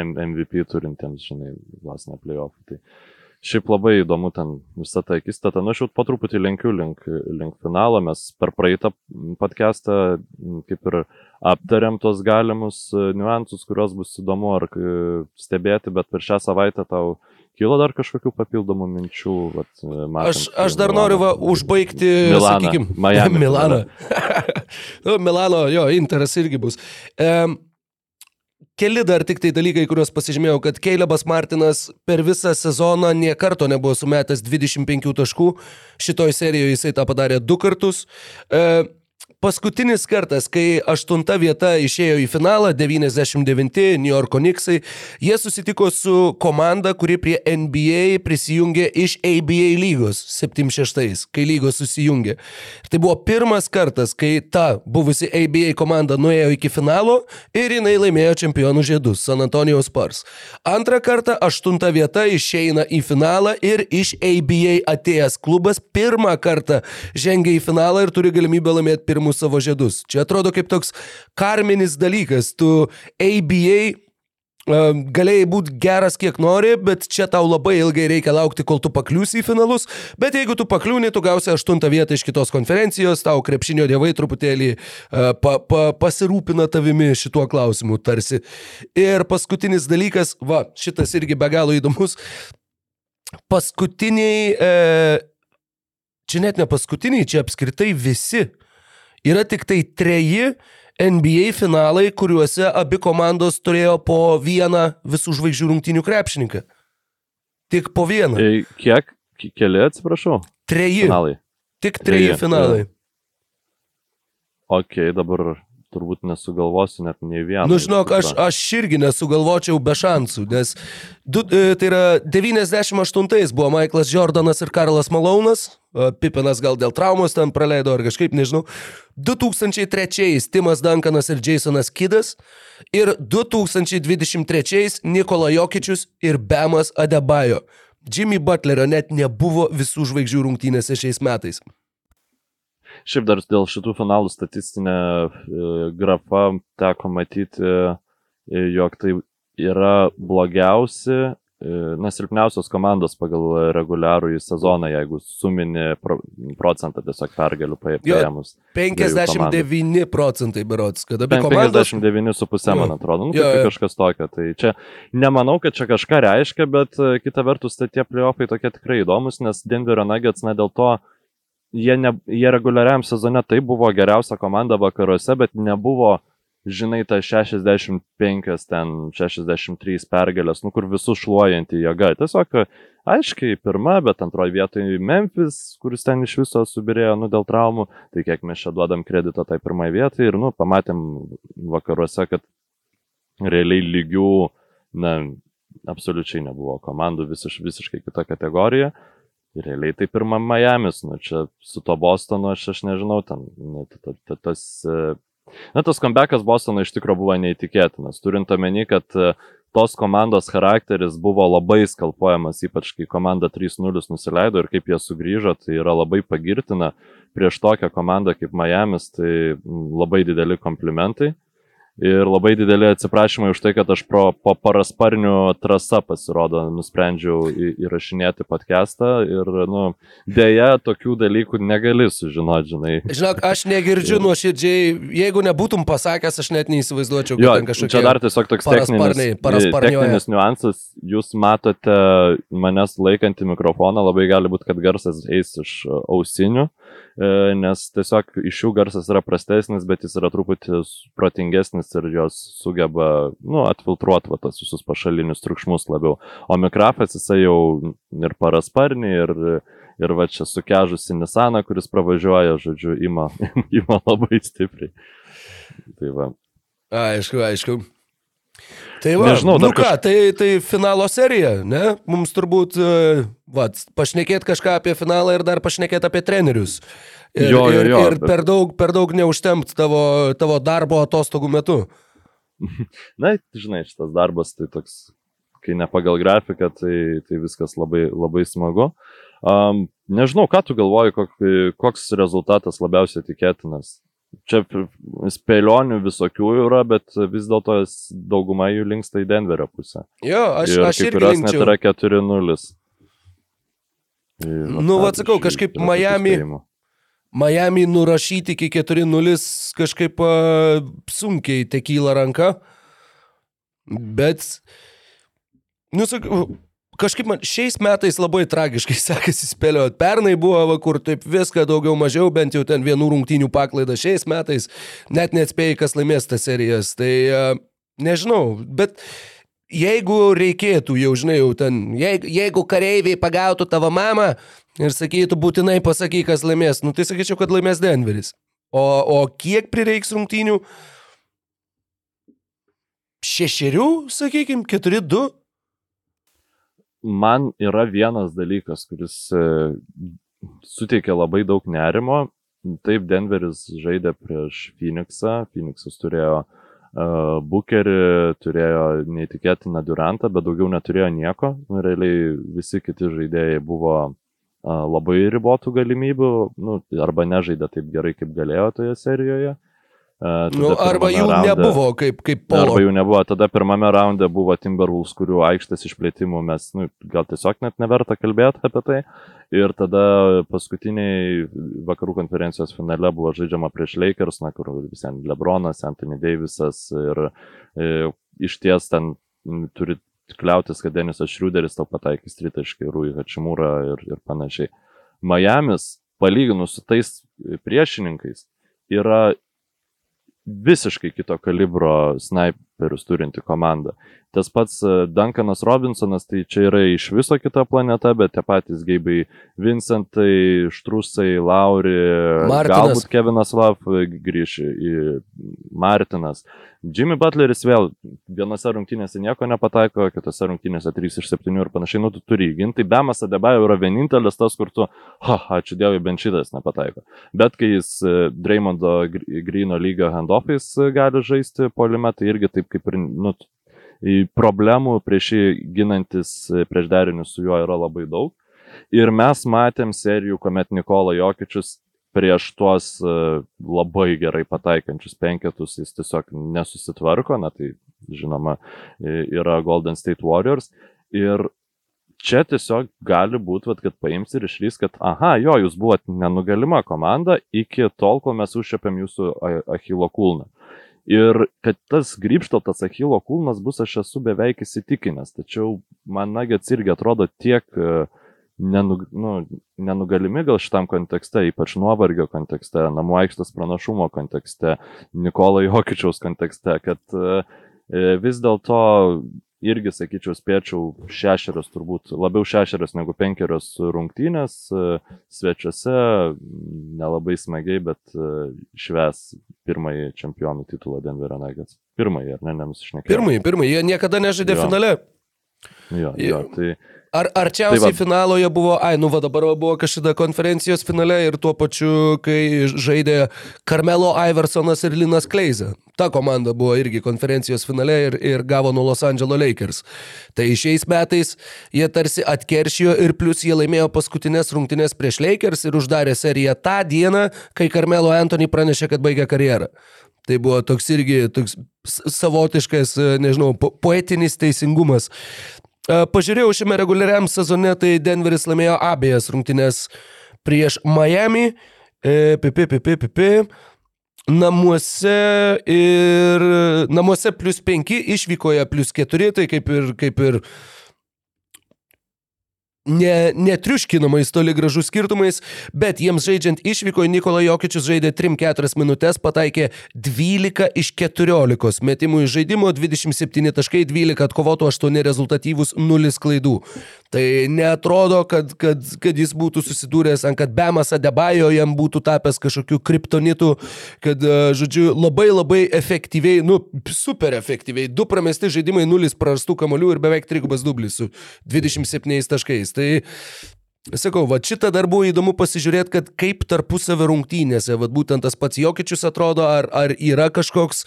M MVP turintiems, žinai, vos ne playoff. Tai šiaip labai įdomu ten visą tą akistą. Nu, aš jau po truputį lenkiu link, link finalo. Mes per praeitą podcastą kaip ir aptariam tos galimus e, niuansus, kuriuos bus įdomu ar e, stebėti, bet per šią savaitę tau kilo dar kažkokių papildomų minčių. Vat, e, matant, Aš, aš dar Milano- noriu va, užbaigti, sakykime, Miami Milaną. nu, Milano, jo, Interas irgi bus. Um, keli dar tik tai dalykai, kuriuos pasižymėjau, kad Keilebas Martinas per visą sezoną nie karto nebuvo sumetęs 25 taškų. Šitoj serijoje jisai tą padarė du kartus. Uh, Paskutinis kartas, kai aštunta vieta išėjo į finalą, 99 New Yorko Knicksai, jie susitiko su komanda, kuri prie NBA prisijungė iš ABA lygos 76, kai lygos susijungė. Tai buvo pirmas kartas, kai ta buvusi ABA komanda nuėjo iki finalo ir jinai laimėjo čempionų žiedus San Antonijos Spurs. Antrą kartą aštunta vieta išeina į finalą ir iš ABA atėjęs klubas pirmą kartą žengia į finalą ir turi galimybę laimėti pirmus savo žiedus. Čia atrodo kaip toks karminis dalykas. Tu ABA Um, galėjai būti geras kiek nori, bet čia tau labai ilgai reikia laukti, kol tu pakliūsi į finalus. Bet jeigu tu pakliūni, tu gausi aštuntą vietą iš kitos konferencijos, tau krepšinio dievai truputėlį uh, pa, pa, pasirūpina tavimi šituo klausimu tarsi. Ir paskutinis dalykas, va, šitas irgi be galo įdomus. Paskutiniai, e, čia net ne paskutiniai, čia apskritai visi. Yra tik tai treji NBA finalai, kuriuose abi komandos turėjo po vieną visų žvaigždžių rungtinių krepšininką. Tik po vieną. E, Kiek? Ki- Keli, atsiprašau. Treji. Finalai. Tik treji Treji, finalai. Ok, dabar turbūt nesugalvosiu net nei vieno. Nu, žinok, aš, aš irgi nesugalvočiau be šansų, nes du, e, tai yra 98-ais buvo Michaelas Jordanas ir Karlas Malonas, e, Pipinas gal dėl traumos ten praleido ar kažkaip, nežinau. 2003-ais Timas Duncanas ir Jasonas Kidas ir 2023-ais Nikola Jokičius ir Bemas Adebayo. Jimmy Butlerio net nebuvo visų žvaigždžių rungtynėse šiais metais. Šiaip dar dėl šitų finalų statistinė e, grafa teko matyti, e, jog tai yra blogiausi, na, silpniausios komandos pagal reguliarų į sezoną, jeigu sumini pro, procentą tiesiog pergalių paėmus. 59 procentai berots, kad abi Pen- komandos... 59,5 man atrodo, nu, Jo, tai jo. kažkas tokio. Tai čia nemanau, kad čia kažką reiškia, bet e, kita vertus, tai tie playoffai tokie tikrai įdomus, nes Denverio Nuggets, na dėl to, jie, ne, jie reguliariam sezone tai buvo geriausia komanda vakaruose, bet nebuvo, žinai, ta 65, ten 63 pergalės, nu kur visų šluojanti jėga. Tiesiog, aiškiai, pirma, bet antroji vietoje Memphis, kuris ten iš viso subirėjo, nu, dėl traumų, tai kiek mes čia duodam kredito tai pirmai vietai ir, nu, pamatėm vakaruose, kad realiai lygių, na, absoliučiai nebuvo komandų, visiš, visiškai kita kategorija. Ir realiai tai pirma Miami's, nu čia su to Bostonu aš, aš nežinau, ten, nu, ta- ta- tas, e, na tas comebackas Bostono iš tikrųjų buvo neįtikėtinas, turint omeny, kad e, tos komandos charakteris buvo labai skalpuojamas, ypač kai komanda 3-0 nusileido ir kaip jie sugrįžo, tai yra labai pagirtina. Prieš tokią komandą kaip Miami's tai labai dideli komplimentai. Ir labai dideli atsiprašymai už tai, kad aš pro, po parasparnių trasą pasirodo nusprendžiau į, įrašinėti podcastą ir, nu, dėja, tokių dalykų negali sužinoti, žinai. Žinok, aš negirdžiu nuoširdžiai, jeigu nebūtum pasakęs, aš net neįsivaizduočiau, kad Jo, ten kažkokie... čia dar tiesiog toks parasparniai- techninis, techninis niuansas. Jūs matote manęs laikantį mikrofoną, labai gali būti, kad garsas eis iš e, ausinių, nes tiesiog iš jų garsas yra prastesnis, bet jis yra truputį protingesnis ir jos sugeba, nu, atfiltruoti va, tas visus pašalinius triukšmus labiau. O mikrofas jisai jau ir parasparnį, ir, ir va čia sukežusi Nisaną, kuris pravažiuoja, žodžiu, ima, ima labai stipriai. Tai va. Aišku, aišku. Tai va, Nežinau, nu ką, kaž- tai, tai finalo serija, ne? Mums turbūt, e, va, pašnekėti kažką apie finalą ir dar pašnekėti apie trenerius. Ir, Jo, jo, ir, jo, ir bet- per daug, per daug neužtempt tavo, tavo darbo atostogų metu. Na, žinai, šitas darbas tai toks, kai ne pagal grafiką, tai, tai viskas labai, labai smagu. Um, nežinau, ką tu galvoji, kok, koks rezultatas labiausiai tikėtinas. Čia spėlionių visokių yra, bet vis dėlto dauguma jų linksta į Denverio pusę. Jo, aš, ir aš irgi kurios net linkčiau. yra 4-0. Tai va Nu, tą vat sakau, iš- kažkaip Miami-. Miami nurašyti iki 4-0 kažkaip a, sunkiai tekyla ranka. Bet, nu, sakau, kažkaip man šiais metais labai tragiškai sekasi spėlioti. Pernai buvo, va, kur taip viską daugiau mažiau, bent jau ten vienų rungtynių paklaida. Šiais metais net neatspėjai, kas laimės tas serijas. Tai a, nežinau, bet jeigu reikėtų, jau žinai, jau ten, jeigu, jeigu kareiviai pagautų tavo mamą ir sakytų, būtinai pasakyk, kas laimės, nu tai sakyčiau, kad laimės Denveris. O, o kiek prireiks rungtynių? Šešerių, sakykime, keturi, du? Man yra vienas dalykas, kuris e, suteikia labai daug nerimo. Taip, Denveris žaidė prieš Phoenixą. Phoenixas turėjo uh, Bookerį, turėjo neįtikėtiną Durantą, bet daugiau neturėjo nieko. Realiai visi kiti žaidėjai buvo uh, labai ribotų galimybių, nu, arba nežaidė taip gerai, kaip galėjo toje serijoje. Uh, Nu, arba jų nebuvo kaip, kaip Arba polo. jų nebuvo. Tada pirmame raunde buvo Timberwolves, kurių aikštės išplėtimų mes, nu, gal tiesiog net neverta kalbėti apie tai. Ir tada paskutiniai vakarų konferencijos finale buvo žaidžiama prieš Lakers, na, kur vis ten Lebronas, Anthony Davisas ir e, iš ties ten turi kliautis, kad Denisas Šriuderis tau pataikys tritaškai, Rui Hačimūra ir, ir panašiai. Miami's, palyginus su tais priešininkais, yra visiškai kito kalibro snaiperius turinti komanda. Tas pats e, Duncanas Robinsonas, tai čia yra iš viso kita planeta, bet tie patys geibai Vincentai, Štrusai, Lauri, Martinas. galbūt Kevinas Lav grįš į Martinas. Jimmy Butleris vėl vienose rungtynėse nieko nepataiko, kitose rungtynėse 3 iš 7 ir panašiai, nu tu turi įginti. Bemas Adebayo yra vienintelis tas, kur tu, ha, ačiū Dievui, bent šitas nepataiko. Bet kai jis e, Dreymondo Gr- Greeno lygio handoffais e, gali žaisti polime, tai irgi taip kaip ir, nu, problemų prieš jį ginantis e, prieš derinius su juo yra labai daug. Ir mes matėm serijų, kuomet Nikola Jokičius prieš tuos e, labai gerai pataikančius penketus jis tiesiog nesusitvarko, na tai žinoma yra Golden State Warriors. Ir čia tiesiog gali būti, kad paims ir išlys, kad, aha, jo, jūs buvote nenugalima komanda iki tol, kol mes užšiepėm jūsų Achilo kulną. Ir kad tas grįžtotas Achilo kulnas bus, aš esu beveik įsitikinęs, tačiau man nagets irgi atrodo tiek e, nenu, nu, nenugalimi gal šitam kontekste, ypač nuovargio kontekste, namų aikštės pranašumo kontekste, Nikola Jokičiaus kontekste, kad e, e, vis dėlto irgi, sakyčiau, spėčiau šešerios, turbūt labiau šešerios negu penkerios rungtynės e, svečiuose, nelabai smagiai, bet e, šves pirmąjį čempionų titulą Denverio Nuggets. Pirmąjį, ar ne, nenusišnekėjau. Pirmąjį, pirmąjį, jie niekada nežaidė Jo. finale. Jo, Jo. jo, tai Ar arčiausiai Tai va. finalo jie buvo, ai, nu va dabar buvo kažkada konferencijos finale ir tuo pačiu, kai žaidė Carmelo Iversonas ir Linas Kleiza. Ta komanda buvo irgi konferencijos finale ir, ir gavo nuo Los Angeles Lakers. Tai šiais metais jie tarsi atkeršijo ir plus jie laimėjo paskutinės rungtynės prieš Lakers ir uždarė seriją tą dieną, kai Carmelo Anthony pranešė, kad baigia karjerą. Tai buvo toks irgi toks savotiškas, nežinau, po poetinis teisingumas. E, Pažiūrėjau šiame reguliariam sezone, tai Denveris laimėjo abejas rungtynės prieš Miami, e, pipi, pipi, pipi, namuose ir namuose plus 5, išvykoje plus 4, tai kaip ir, kaip ir ne, netriuškinamais toli gražu skirtumais, bet jiems žaidžiant išvykoje Nikola Jokičius žaidė 3-4 minutės, pataikė 12 iš 14 metimų iš žaidimo, 27 taškai, 12 atkovotų, 8 rezultatyvus, 0 klaidų. Tai netrodo, kad, kad, kad jis būtų susidūręs, ant kad Bemas Adebajo jam būtų tapęs kažkokiu kriptonitu, kad, e, žodžiu, labai labai efektyviai, nu, super efektyviai, du pramesti žaidimai, nulis prarastų kamolių ir beveik trigubas dublis su 27 taškais. Tai tai Sakau, va šitą dar buvo įdomu pasižiūrėti, kad kaip tarpusavio rungtynėse, va būtent tas pats Jokičius atrodo, ar, ar yra kažkoks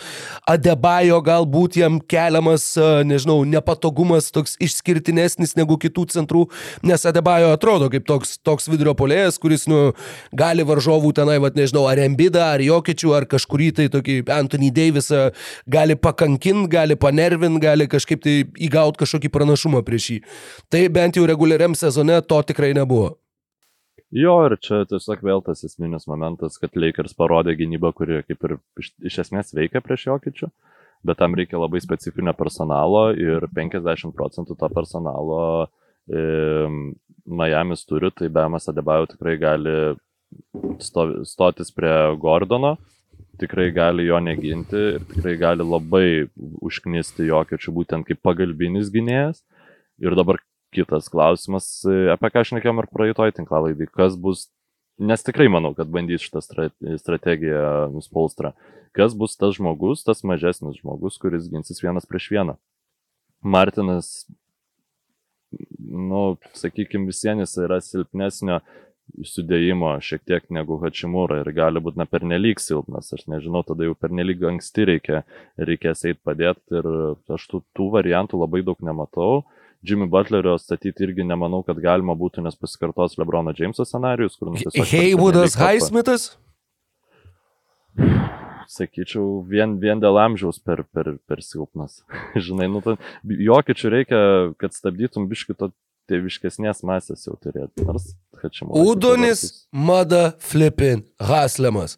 adebajo galbūt jam keliamas, a, nežinau, nepatogumas toks išskirtinesnis negu kitų centrų, nes adebajo atrodo kaip toks, toks vidurio polėjas, kuris, nu, gali varžovų tenai, va nežinau, ar Embidą, ar Jokičių, ar kažkurį tai tokį Anthony Davisą gali pakankinti, gali panervinti, gali kažkaip tai įgauti kažkokį pranašumą prieš jį. Tai bent jau reguliariam sezone to tikrai nebuvo. Jo, ir čia tiesiog vėl tas esminis momentas, kad Lakers parodė gynybą, kuri kaip ir iš, iš esmės veikia prieš Jokičių, bet tam reikia labai specifinio personalo ir 50 procentų to personalo e, Miami's turi, tai Bemas Adebayo tikrai gali sto, stotis prie Gordono, tikrai gali jo neginti ir tikrai gali labai užknisti Jokičių būtent kaip pagalbinis gynėjas. Ir dabar kitas klausimas, e, apie ką aš nekėjom ir praeitoj tinklalaidai, kas bus, nes tikrai manau, kad bandys šitą strate- strategiją nuspolstra, kas bus tas žmogus, tas mažesnis žmogus, kuris ginsis vienas prieš vieną. Martinas, nu, sakykime, visienis yra silpnesnio sudėjimo šiek tiek negu Hačimūra ir gali būti na pernelyg silpnas, aš nežinau, tada jau pernelyg anksti reikia, reikės eiti padėti ir aš tų, tų variantų labai daug nematau. Jimmy Butlerio statyti irgi nemanau, kad galima būtų, nes pasikartos Lebrono Jameso scenarius, kur... nu, pernelyg tampa- Highsmithas? sakyčiau, vien, vien dėl amžiaus per, per, per silpnas. Žinai, nu, tai jokičių reikia, kad stabdytum biškito tėviškesnės masės jau turėti. Nors, kad čia Udonis, Mada, Flippin, Haslemas.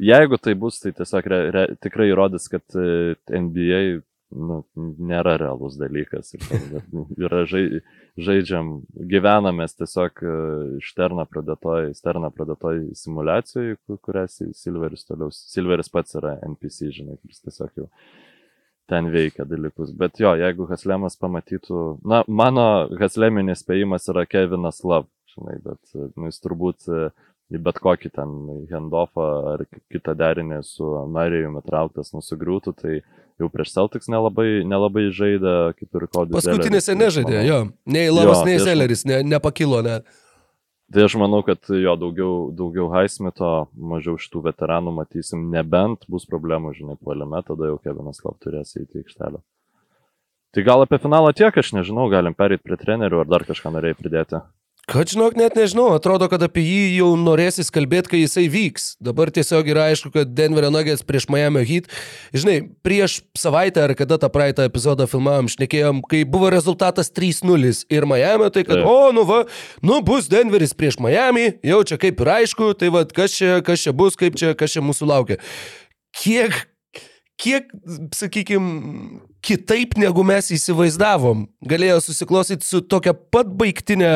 Jeigu tai bus, tai tiesiog re, re, tikrai įrodys, kad e, NBA nu, nėra realus dalykas. Kad yra žai, žaidžiam, gyvenamės tiesiog e, šterną pradėtoj, sterną pradėtoj simulacijai, ku- kurią Si- Silveris toliau. Silveris pats yra NPC, žinai, kuris tiesiog jau ten veikia dalykus. Bet jo, jeigu Haslemas pamatytų, na, mano Hasleminis spėjimas yra Kevinas Love, žinai, bet e, nu, jis turbūt e, į bet kokį ten handoffą ar kitą derinį su Marijumi trauktas nusigriūtų, tai jau prieš Celtics nelabai, nelabai žaidė, kaip ir kodėl. Paskutinėse nežaidė, jo. Nei Lavas, Jo, nei tai aš- Seleris, ne, nepakilo net. Tai aš manau, kad jo daugiau, daugiau Highsmito, mažiau šitų veteranų matysim, nebent bus problemų, žinai, puolime, tada jau Kevinas Love turės įeiti į aikštelę. Tai gal apie finalą tiek, aš nežinau, galim perėti prie trenerių ar dar kažką norėjai pridėti. Kad žinok, net nežinau, atrodo, kad apie jį jau norėsis kalbėti, kai jisai vyks. Dabar tiesiog yra aišku, kad Denverio Nuggets prieš Miami Heat. Žinai, prieš savaitę ar kada tą praeitą epizodą filmavom, šnekėjom, kai buvo rezultatas 3-0 ir Miami, tai kad, Taip. o, nu va, nu bus Denveris prieš Miami, jau čia kaip ir aišku, tai va, kas čia, kas čia bus, kaip čia, kas čia mūsų laukia. Kiek kiek, sakykime, kitaip negu mes įsivaizdavom, galėjo susiklostyti su tokia pat baigtinė,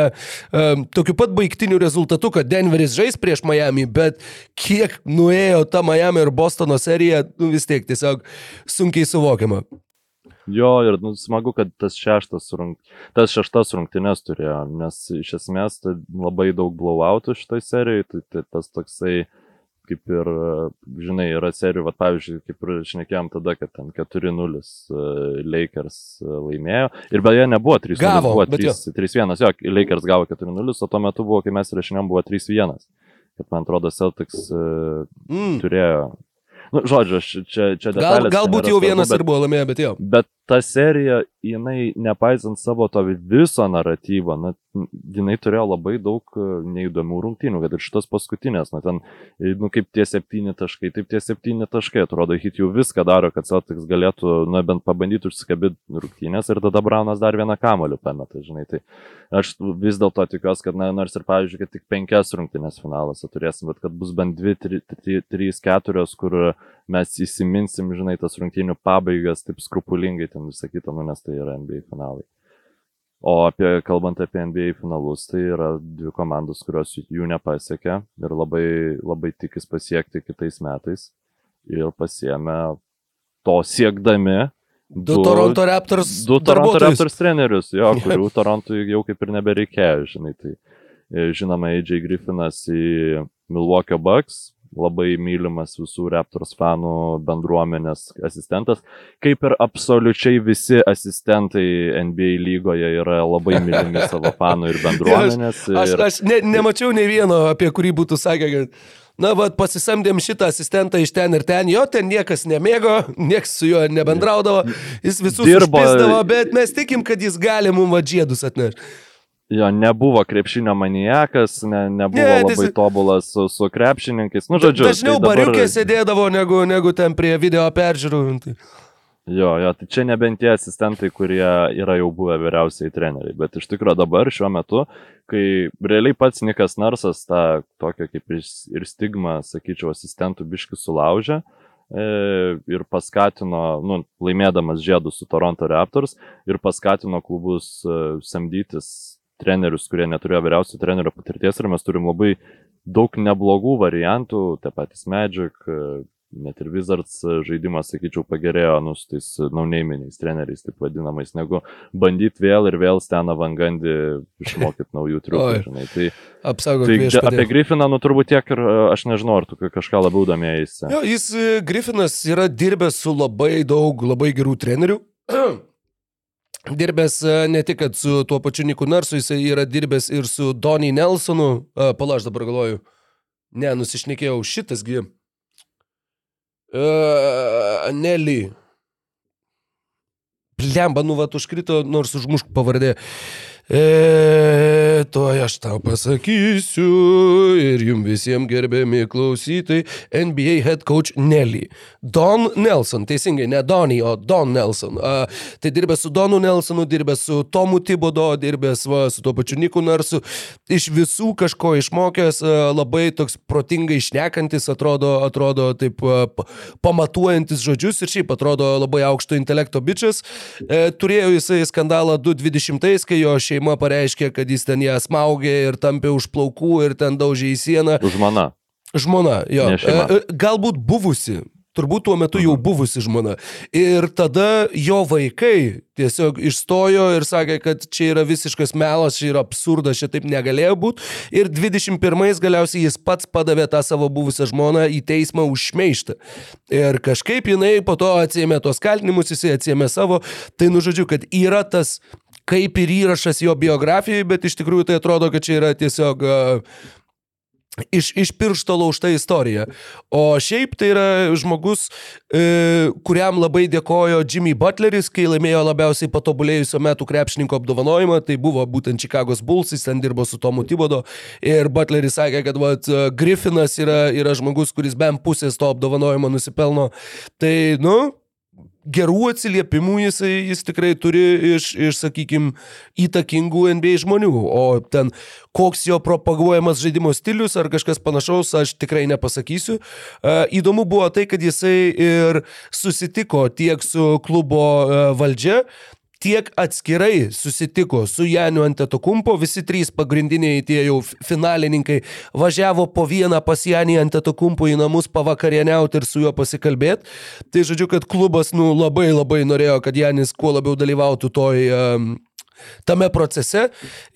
um, tokiu pat baigtiniu rezultatu, kad Denveris žais prieš Miami, bet kiek nuėjo ta Miami ir Bostono serija, nu vis tiek tiesiog sunkiai suvokiama. Jo, ir nu, smagu, kad tas rung... tas šeštas rungtynės turėjo, nes iš esmės tai labai daug blowoutų šitoj serijai, tai, tai tas toksai kaip ir, žinai, yra serijų, va, pavyzdžiui, kaip ir šnekėjom tada, kad ten 4-0 e, Lakers e, laimėjo. Ir beje, nebuvo 3-0, Gavo, buvo bet jo. 3 3-1, jo, Lakers gavo 4-0, o tuo metu buvo, kai mes rašinėm, buvo 3-1. Kad man atrodo, Celtics e, Mm. turėjo. Nu, žodžiu, aš čia, čia Gal, detalės galbūt nėra jau vienas bet- ir buvo laimėję, bet jo. Bet ta serija, jinai, nepaisant savo to viso naratyvo, na, jinai turėjo labai daug e, neįdomių rungtynių, kad ir šitas paskutinės, na, ten, e, nu, kaip tie septyni taškai, taip tie septyni taškai, atrodo, hit jau viską daro, kad Celtics galėtų, na, bent pabandyti užsikabinti rungtynės ir tada Braunas dar vieną kamolių pameta, žinai, tai aš vis dėlto tikiuosi, kad, na, nors ir, pavyzdžiui, kad tik penkias rungtynės finaluose turėsim, bet kad bus bent dvi, tri, tri, trys, keturios, kur mes įsiminsim, žinai, tas rungtynių pabaigas taip skrupulingai ten visą kitą, nu, nes tai yra NBA finalai. O apie, kalbant apie NBA finalus, tai yra dvi komandos, kurios jų nepasiekė ir labai, labai tikis pasiekti kitais metais. Ir pasiemė to siekdami Du Toronto Raptors. du Toronto. Raptors trenerius, jo, kurių Torontui jau kaip ir nebereikėjo, žinai. Tai e, žinoma, AJ Griffinas į Milwaukee Bucks, labai mylimas visų Raptors fanų bendruomenės asistentas, kaip ir absoliučiai visi asistentai NBA lygoje yra labai mylimi savo fanų ir bendruomenės. Aš, ir... aš ne, nemačiau nei vieno, apie kurį būtų sakę, kad, na, va, pasisamdėm šitą asistentą iš ten ir ten, jo ten niekas nemėgo, niekas su juo nebendraudavo, jis visus Dirbo- bet mes tikim, kad jis gali mums vadžiedus atnešti. Jo, nebuvo krepšinio maniakas, ne, nebuvo Ne, labai jis- tobulas su, su krepšininkais. Nu, žodžiu, Dažniau tai dabar- bariukė sėdėdavo negu, negu ten prie video peržiūrų. Tai. Jo, jo, tai čia nebent tie asistentai, kurie yra jau buvę vyriausiai treneriai, bet iš tikrųjų dabar šiuo metu, kai realiai pats Nikas Narsas tą tokią kaip ir stigmą, sakyčiau, asistentų biški sulaužė e, ir paskatino, nu, laimėdamas žiedus su Toronto Raptors ir paskatino klubus e, samdytis trenerius, kurie neturėjo vyriausio trenerio patirties ir mes turim labai daug neblogų variantų, tie patys Magic, e, net ir Wizards žaidimas, sakyčiau, pagerėjo, nu, su tais nauneiminiais treneriais, taip vadinamais, negu bandyti vėl ir vėl steną vangandį išmokyti naujų triukų. Tai, Apsaugo tai apie Griffiną, nu, turbūt tiek ir e, aš nežinau, ar tu kažką labiau domėjai. Jo, jis, e, Griffinas, yra dirbęs su labai daug labai gerų trenerių. dirbęs e, ne tik su tuo pačiu Niku Narsu, jis yra dirbęs ir su Donny Nelsonu. E, Pala, aš dabar galvoju. Ne, nusišnekėjau, šitasgi. Uh, Nelly. Plemba, nu, va, užkrito, nors užmušk pavardė. E, to aš tau pasakysiu ir jums visiems gerbiami klausytojai, NBA head coach Nelly. Don Nelson, teisingai, ne Donny, o Don Nelson. A, tai dirbęs su Donu Nelsonu, dirbęs su Tomu Tibodo, dirbęs va, su tuo pačiu Niku Narsu. Iš visų kažko išmokęs, a, labai toks protingai išnekantis, atrodo, atrodo taip a, pa- pamatuojantis žodžius ir šiaip atrodo labai aukšto intelekto bičias. E, turėjo jisai skandalą 220, kai jo šeima pareiškė, kad jis ten ją smaugė ir tampė už plaukų ir ten daužė į sieną. Žmona. Žmona, jo. Šeima. E, e, Galbūt buvusi. Turbūt tuo metu jau buvusi žmona. Ir tada jo vaikai tiesiog išstojo ir sakė, kad čia yra visiškas melas, čia yra absurdas, čia taip negalėjo būti. Ir 21 galiausiai jis pats padavė tą savo buvusią žmoną į teismą už šmeištą. Ir kažkaip jinai po to atsėmė tuos kaltinimus, jisai atsėmė savo. Tai nužodžiu, kad yra tas kaip ir įrašas jo biografijoje, bet iš tikrųjų tai atrodo, kad čia yra tiesiog uh, iš, iš piršto laužta istorija. O šiaip tai yra žmogus, e, kuriam labai dėkojo Jimmy Butleris, kai laimėjo labiausiai patobulėjusio metų krepšininko apdovanojimą. Tai buvo būtent Chicago's Bulls, jis ten dirbo su Tomu Tibodo. Ir Butleris sakė, kad vat, e, Griffinas yra, yra žmogus, kuris bent pusės to apdovanojimo nusipelno. Tai, nu, gerų atsiliepimų jisai, jis tikrai turi iš, iš sakykime, įtakingų NBA žmonių. O ten koks jo propaguojamas žaidimo stilius ar kažkas panašaus, aš tikrai nepasakysiu. E, Įdomu buvo tai, kad jisai ir susitiko tiek su klubo e, valdžia, tiek atskirai susitiko su Janiu Antetokumpo, visi trys pagrindiniai tie jau finalininkai važiavo po vieną pas Janį Antetokumpo į namus pavakarieniauti ir su juo pasikalbėti. Tai žodžiu, kad klubas nu, labai labai norėjo, kad Janis kuo labiau dalyvautų toj um, tame procese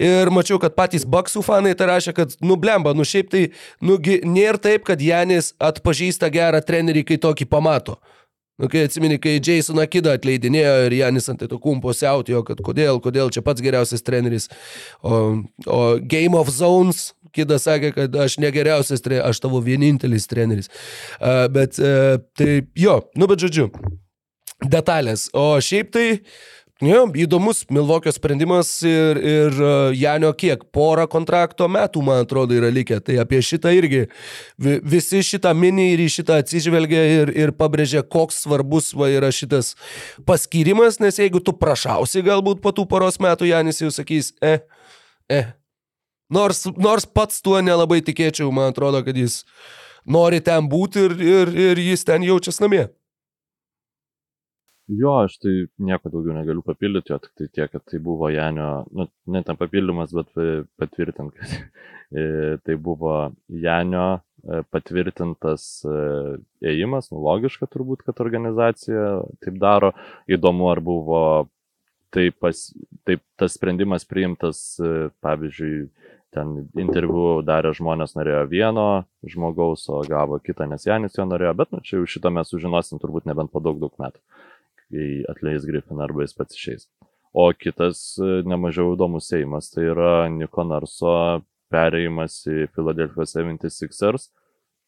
ir mačiau, kad patys Baksų fanai tai rašė, kad, nu, blemba, nu šiaip tai, nugi, nėra taip, kad Janis atpažįsta gerą trenerį, kai tokį pamato. Nu, kai atsimeni, kai Jasoną Kidą atleidinėjo ir Janis ant to kumpo siautėjo, kad kodėl, kodėl čia pats geriausias treneris. O, o Game of Zones Kidas sakė, kad aš negeriausias treneris, aš tavo vienintelis treneris. Uh, bet uh, tai jo, nu bet žodžiu, detalės. O šiaip tai, jo, įdomus Milvokio sprendimas ir, ir uh, Janio kiek, porą kontrakto metų, man atrodo, yra likę. Tai apie šitą irgi vi, visi šitą mini ir į šitą atsižvelgia ir, ir pabrėžia, koks svarbus va, yra šitas paskirimas, nes jeigu tu prašausi galbūt po tų poros metų, Janis jau sakys, eh, eh. Nors, nors pats tuo nelabai tikėčiau, man atrodo, kad jis nori ten būti ir, ir, ir jis ten jaučiasi namie. Jo, aš tai nieko daugiau negaliu papildyti, jo tik tai tiek, kad tai buvo Janio, nu, ne tam papildymas, bet e, patvirtint, kad e, tai buvo Janio e, patvirtintas ėjimas, nu logiška turbūt, kad organizacija taip daro. Įdomu, ar buvo taip, pas, taip tas sprendimas priimtas, pavyzdžiui, ten interviu darė žmonės norėjo vieno žmogaus, o gavo kitą, nes Janis jo norėjo, bet nu, čia jau šitą mes sužinosim turbūt nebent po daug daug metų kai atleis Griffin arba jis pats išeis. O kitas nemažiau įdomus seimas tai yra Niko Narso perėjimas į Philadelphia 76ers.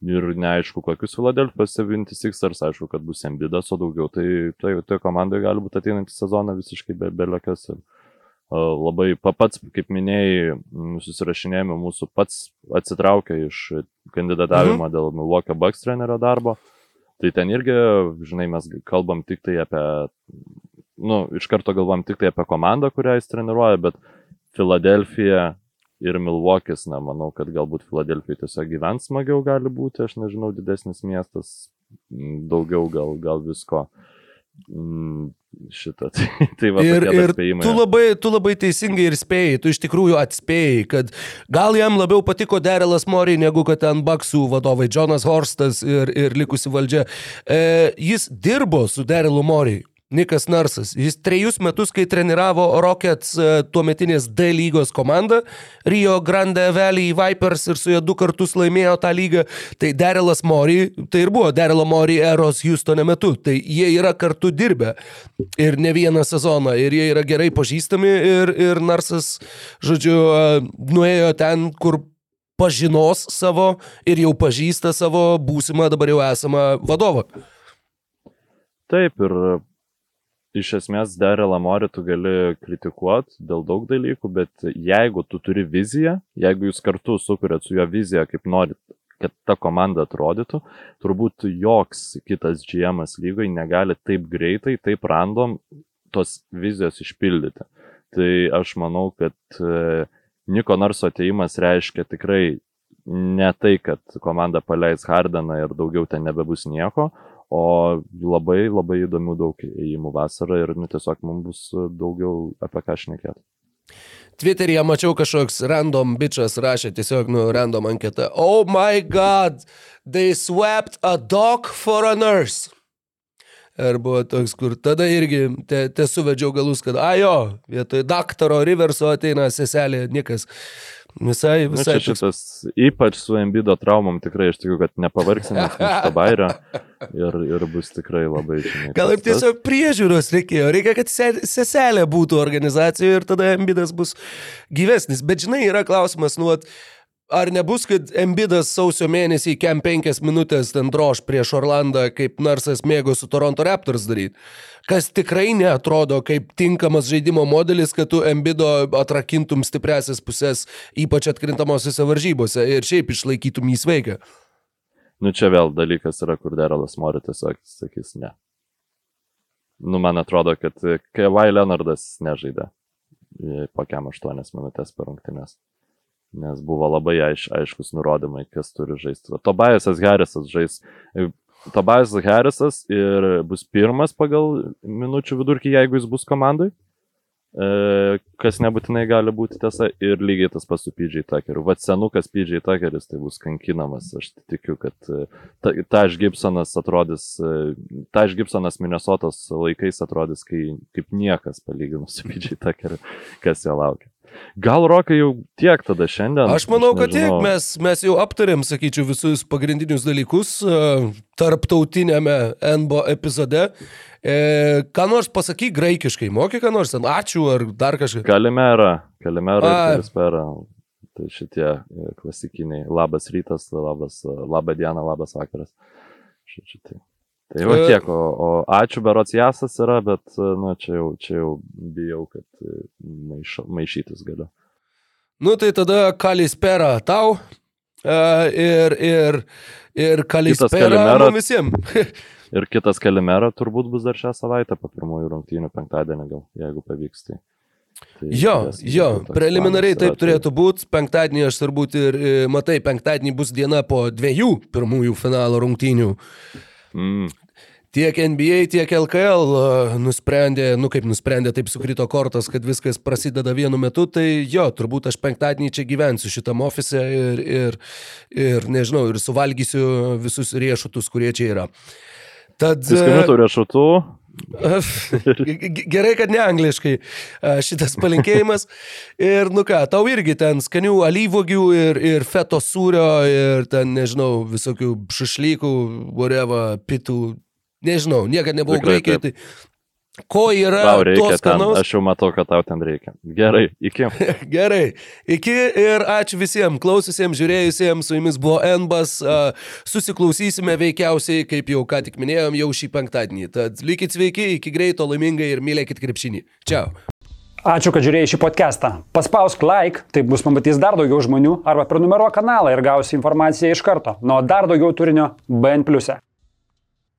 Ir neaišku, kokius Philadelphia 76ers, aišku, kad bus Embidas, o daugiau tai toje tai komandai gali būti ateinantį sezoną visiškai be, be jokios. Labai pats, kaip minėjai, susirašinėjame mūsų pats atsitraukia iš kandidatavimo mhm. dėl Milwaukee Bucks trenerio darbo. Tai ten irgi, žinai, mes kalbam tik tai apie, nu, iš karto galvom tik tai apie komandą, kurią jis treniruoja, bet Filadelfija ir Milvokis, na, manau, kad galbūt Filadelfija tiesiog gyvens smagiau gali būti, aš nežinau, didesnis miestas, daugiau gal, gal visko. Mm, šitą. Tai, tai va, ir ir tu, labai, tu labai teisingai ir spėjai, tu iš tikrųjų atspėjai, kad gal jam labiau patiko Derelas Mori negu kad ten Baksų vadovai Jonas Horstas ir, ir likusi valdžia. E, jis dirbo su Derelu Mori. Nikas Narsas. Jis trejus metus, kai treniravo Rockets e, tuometinės D lygos komandą, Rio Grande Valley Vipers ir su juo du kartus laimėjo tą lygą, tai Derelas Mori, tai ir buvo Derelo Mori eros Houstone metu. Tai jie yra kartu dirbę ir ne vieną sezoną ir jie yra gerai pažįstami ir, ir Narsas, žodžiu, e, nuėjo ten, kur pažinos savo ir jau pažįsta savo būsimą dabar jau esamą vadovą. Taip, ir iš esmės Darylą Morį tu gali kritikuoti dėl daug dalykų, bet jeigu tu turi viziją, jeigu jūs kartu sukūrėt su jo viziją, kaip norit, kad ta komanda atrodytų, turbūt joks kitas GM lygoje negali taip greitai, taip random tos vizijos išpildyti. Tai aš manau, kad e, Niko Narso ateimas reiškia tikrai ne tai, kad komanda paleis Hardeną ir daugiau ten nebebus nieko, O labai labai įdomių daug įėjimų vasarą ir nu, tiesiog mums bus daugiau apie ką šnekėti. Twitter'yje mačiau kažkoks random bičias rašė tiesiog, nu, random anketą. Oh my god, they swept a dog for a nurse. Ir buvo toks, kur tada irgi te, te suvedžiau galus, kad, ajo, vietoj daktaro Riverso ateina seselė Nikas. Visai, visai. Čia šitas, ypač su Embido traumom, tikrai aš tikiu, kad nepavargsime iš to bairio ir, ir bus tikrai labai žinai. Gal ir tiesiog priežiūros reikėjo, reikia, kad seselė būtų organizacijoje ir tada Embidas bus gyvesnis. Bet žinai, yra klausimas, nu, at, Ar nebus, kad Embidas sausio mėnesį kem penkias minutės ten droš prieš Orlandą, kaip Narsas mėgo su Toronto Raptors daryti? Kas tikrai neatrodo kaip tinkamas žaidimo modelis, kad tu Embido atrakintum stipresias pusės, ypač atkrintamosiose varžybose ir šiaip išlaikytum jį sveiką. Nu čia vėl dalykas yra, kur Derelas Mori tiesiog sakys ne. Nu man atrodo, kad Kevai Leonardas nežaidė po kem aštuonias minutės per rungtynės nes buvo labai aiš, aiškus nurodymai, kas turi žaisti. Tobiasas Harrisas žais. Tobiasas Harrisas ir bus pirmas pagal minučių vidurkį, jeigu jis bus komandai. e, kas nebūtinai gali būti tiesa, ir lygiai tas pats su PJ Tuckeriu. Vat senukas PJ Tuckeris tai bus kankinamas, aš tikiu, kad e, ta- Taj Gibsonas atrodys, e, Taj Gibsonas Minnesotos laikais atrodys kai, kaip niekas palyginus su PJ Tuckeriu, kas jo laukia. Gal rokai jau tiek tada šiandien? Aš manau, kad tiek mes, mes jau aptarėm, sakyčiau, visus pagrindinius dalykus uh, tarptautinėme NBO epizode. E, ką nors pasakyk graikiškai, moki ką nors, ten ačiū ar dar kažką. Kalimera, Kalimera Kalispera. Tai šitie e, klasikiniai. Labas rytas, labas, e, laba diena, labas vakaras. Šitie. Tai. Va E. tiek, o, o ačiū berots jasas yra, bet, nu, čia jau, čia jau bijau, kad e, maiš, maišytis galiu. Nu tai tada kalispera tau. Uh, ir, ir, ir kalispera visiems. Ir kitas Kalimera turbūt bus dar šią savaitę po pirmųjų rungtynių penktadienį gal, jeigu pavyks. Tai, tai Jo, jo, preliminariai taip yra, tai- turėtų būti. Penktadienį aš turbūt ir, matai, penktadienį bus diena po dviejų pirmųjų finalo rungtynių. Mm, Tiek NBA, tiek LKL e, nusprendė, nu kaip nusprendė, taip sukrito kortas, kad viskas prasideda vienu metu, tai jo, turbūt aš penktadienį čia gyvensiu šitam ofise ir, ir, ir nežinau, ir suvalgysiu visus riešutus, kurie čia yra. Tad... Viskanių tų riešutų, Gerai, kad ne angliškai šitas palinkėjimas. Ir nu ką, tau irgi ten skanių alyvogių ir, ir feto sūrio ir ten, nežinau, visokių šašlykų, whatever, pitų. Nežinau, niekada nebuvau graikiai. Tai ko yra tau reikia tos ten, aš jau matau, kad tau ten reikia. Gerai, iki. Gerai. Iki ir ačiū visiems klaususiems, žiūrėjusiems. Su jumis buvo Enbas. a, Susiklausysime veikiausiai, kaip jau ką tik minėjom, jau šį penktadienį. Tad likit sveiki, iki greito, laimingai ir mylėkit krepšinį. Čia. Ačiū, kad žiūrėjai šį podcastą. Paspausk like, taip bus pamatys dar daugiau žmonių, arba prenumeruok kanalą ir gausi informaciją iš karto. Nuo dar daugiau turinio BN ⁇. e.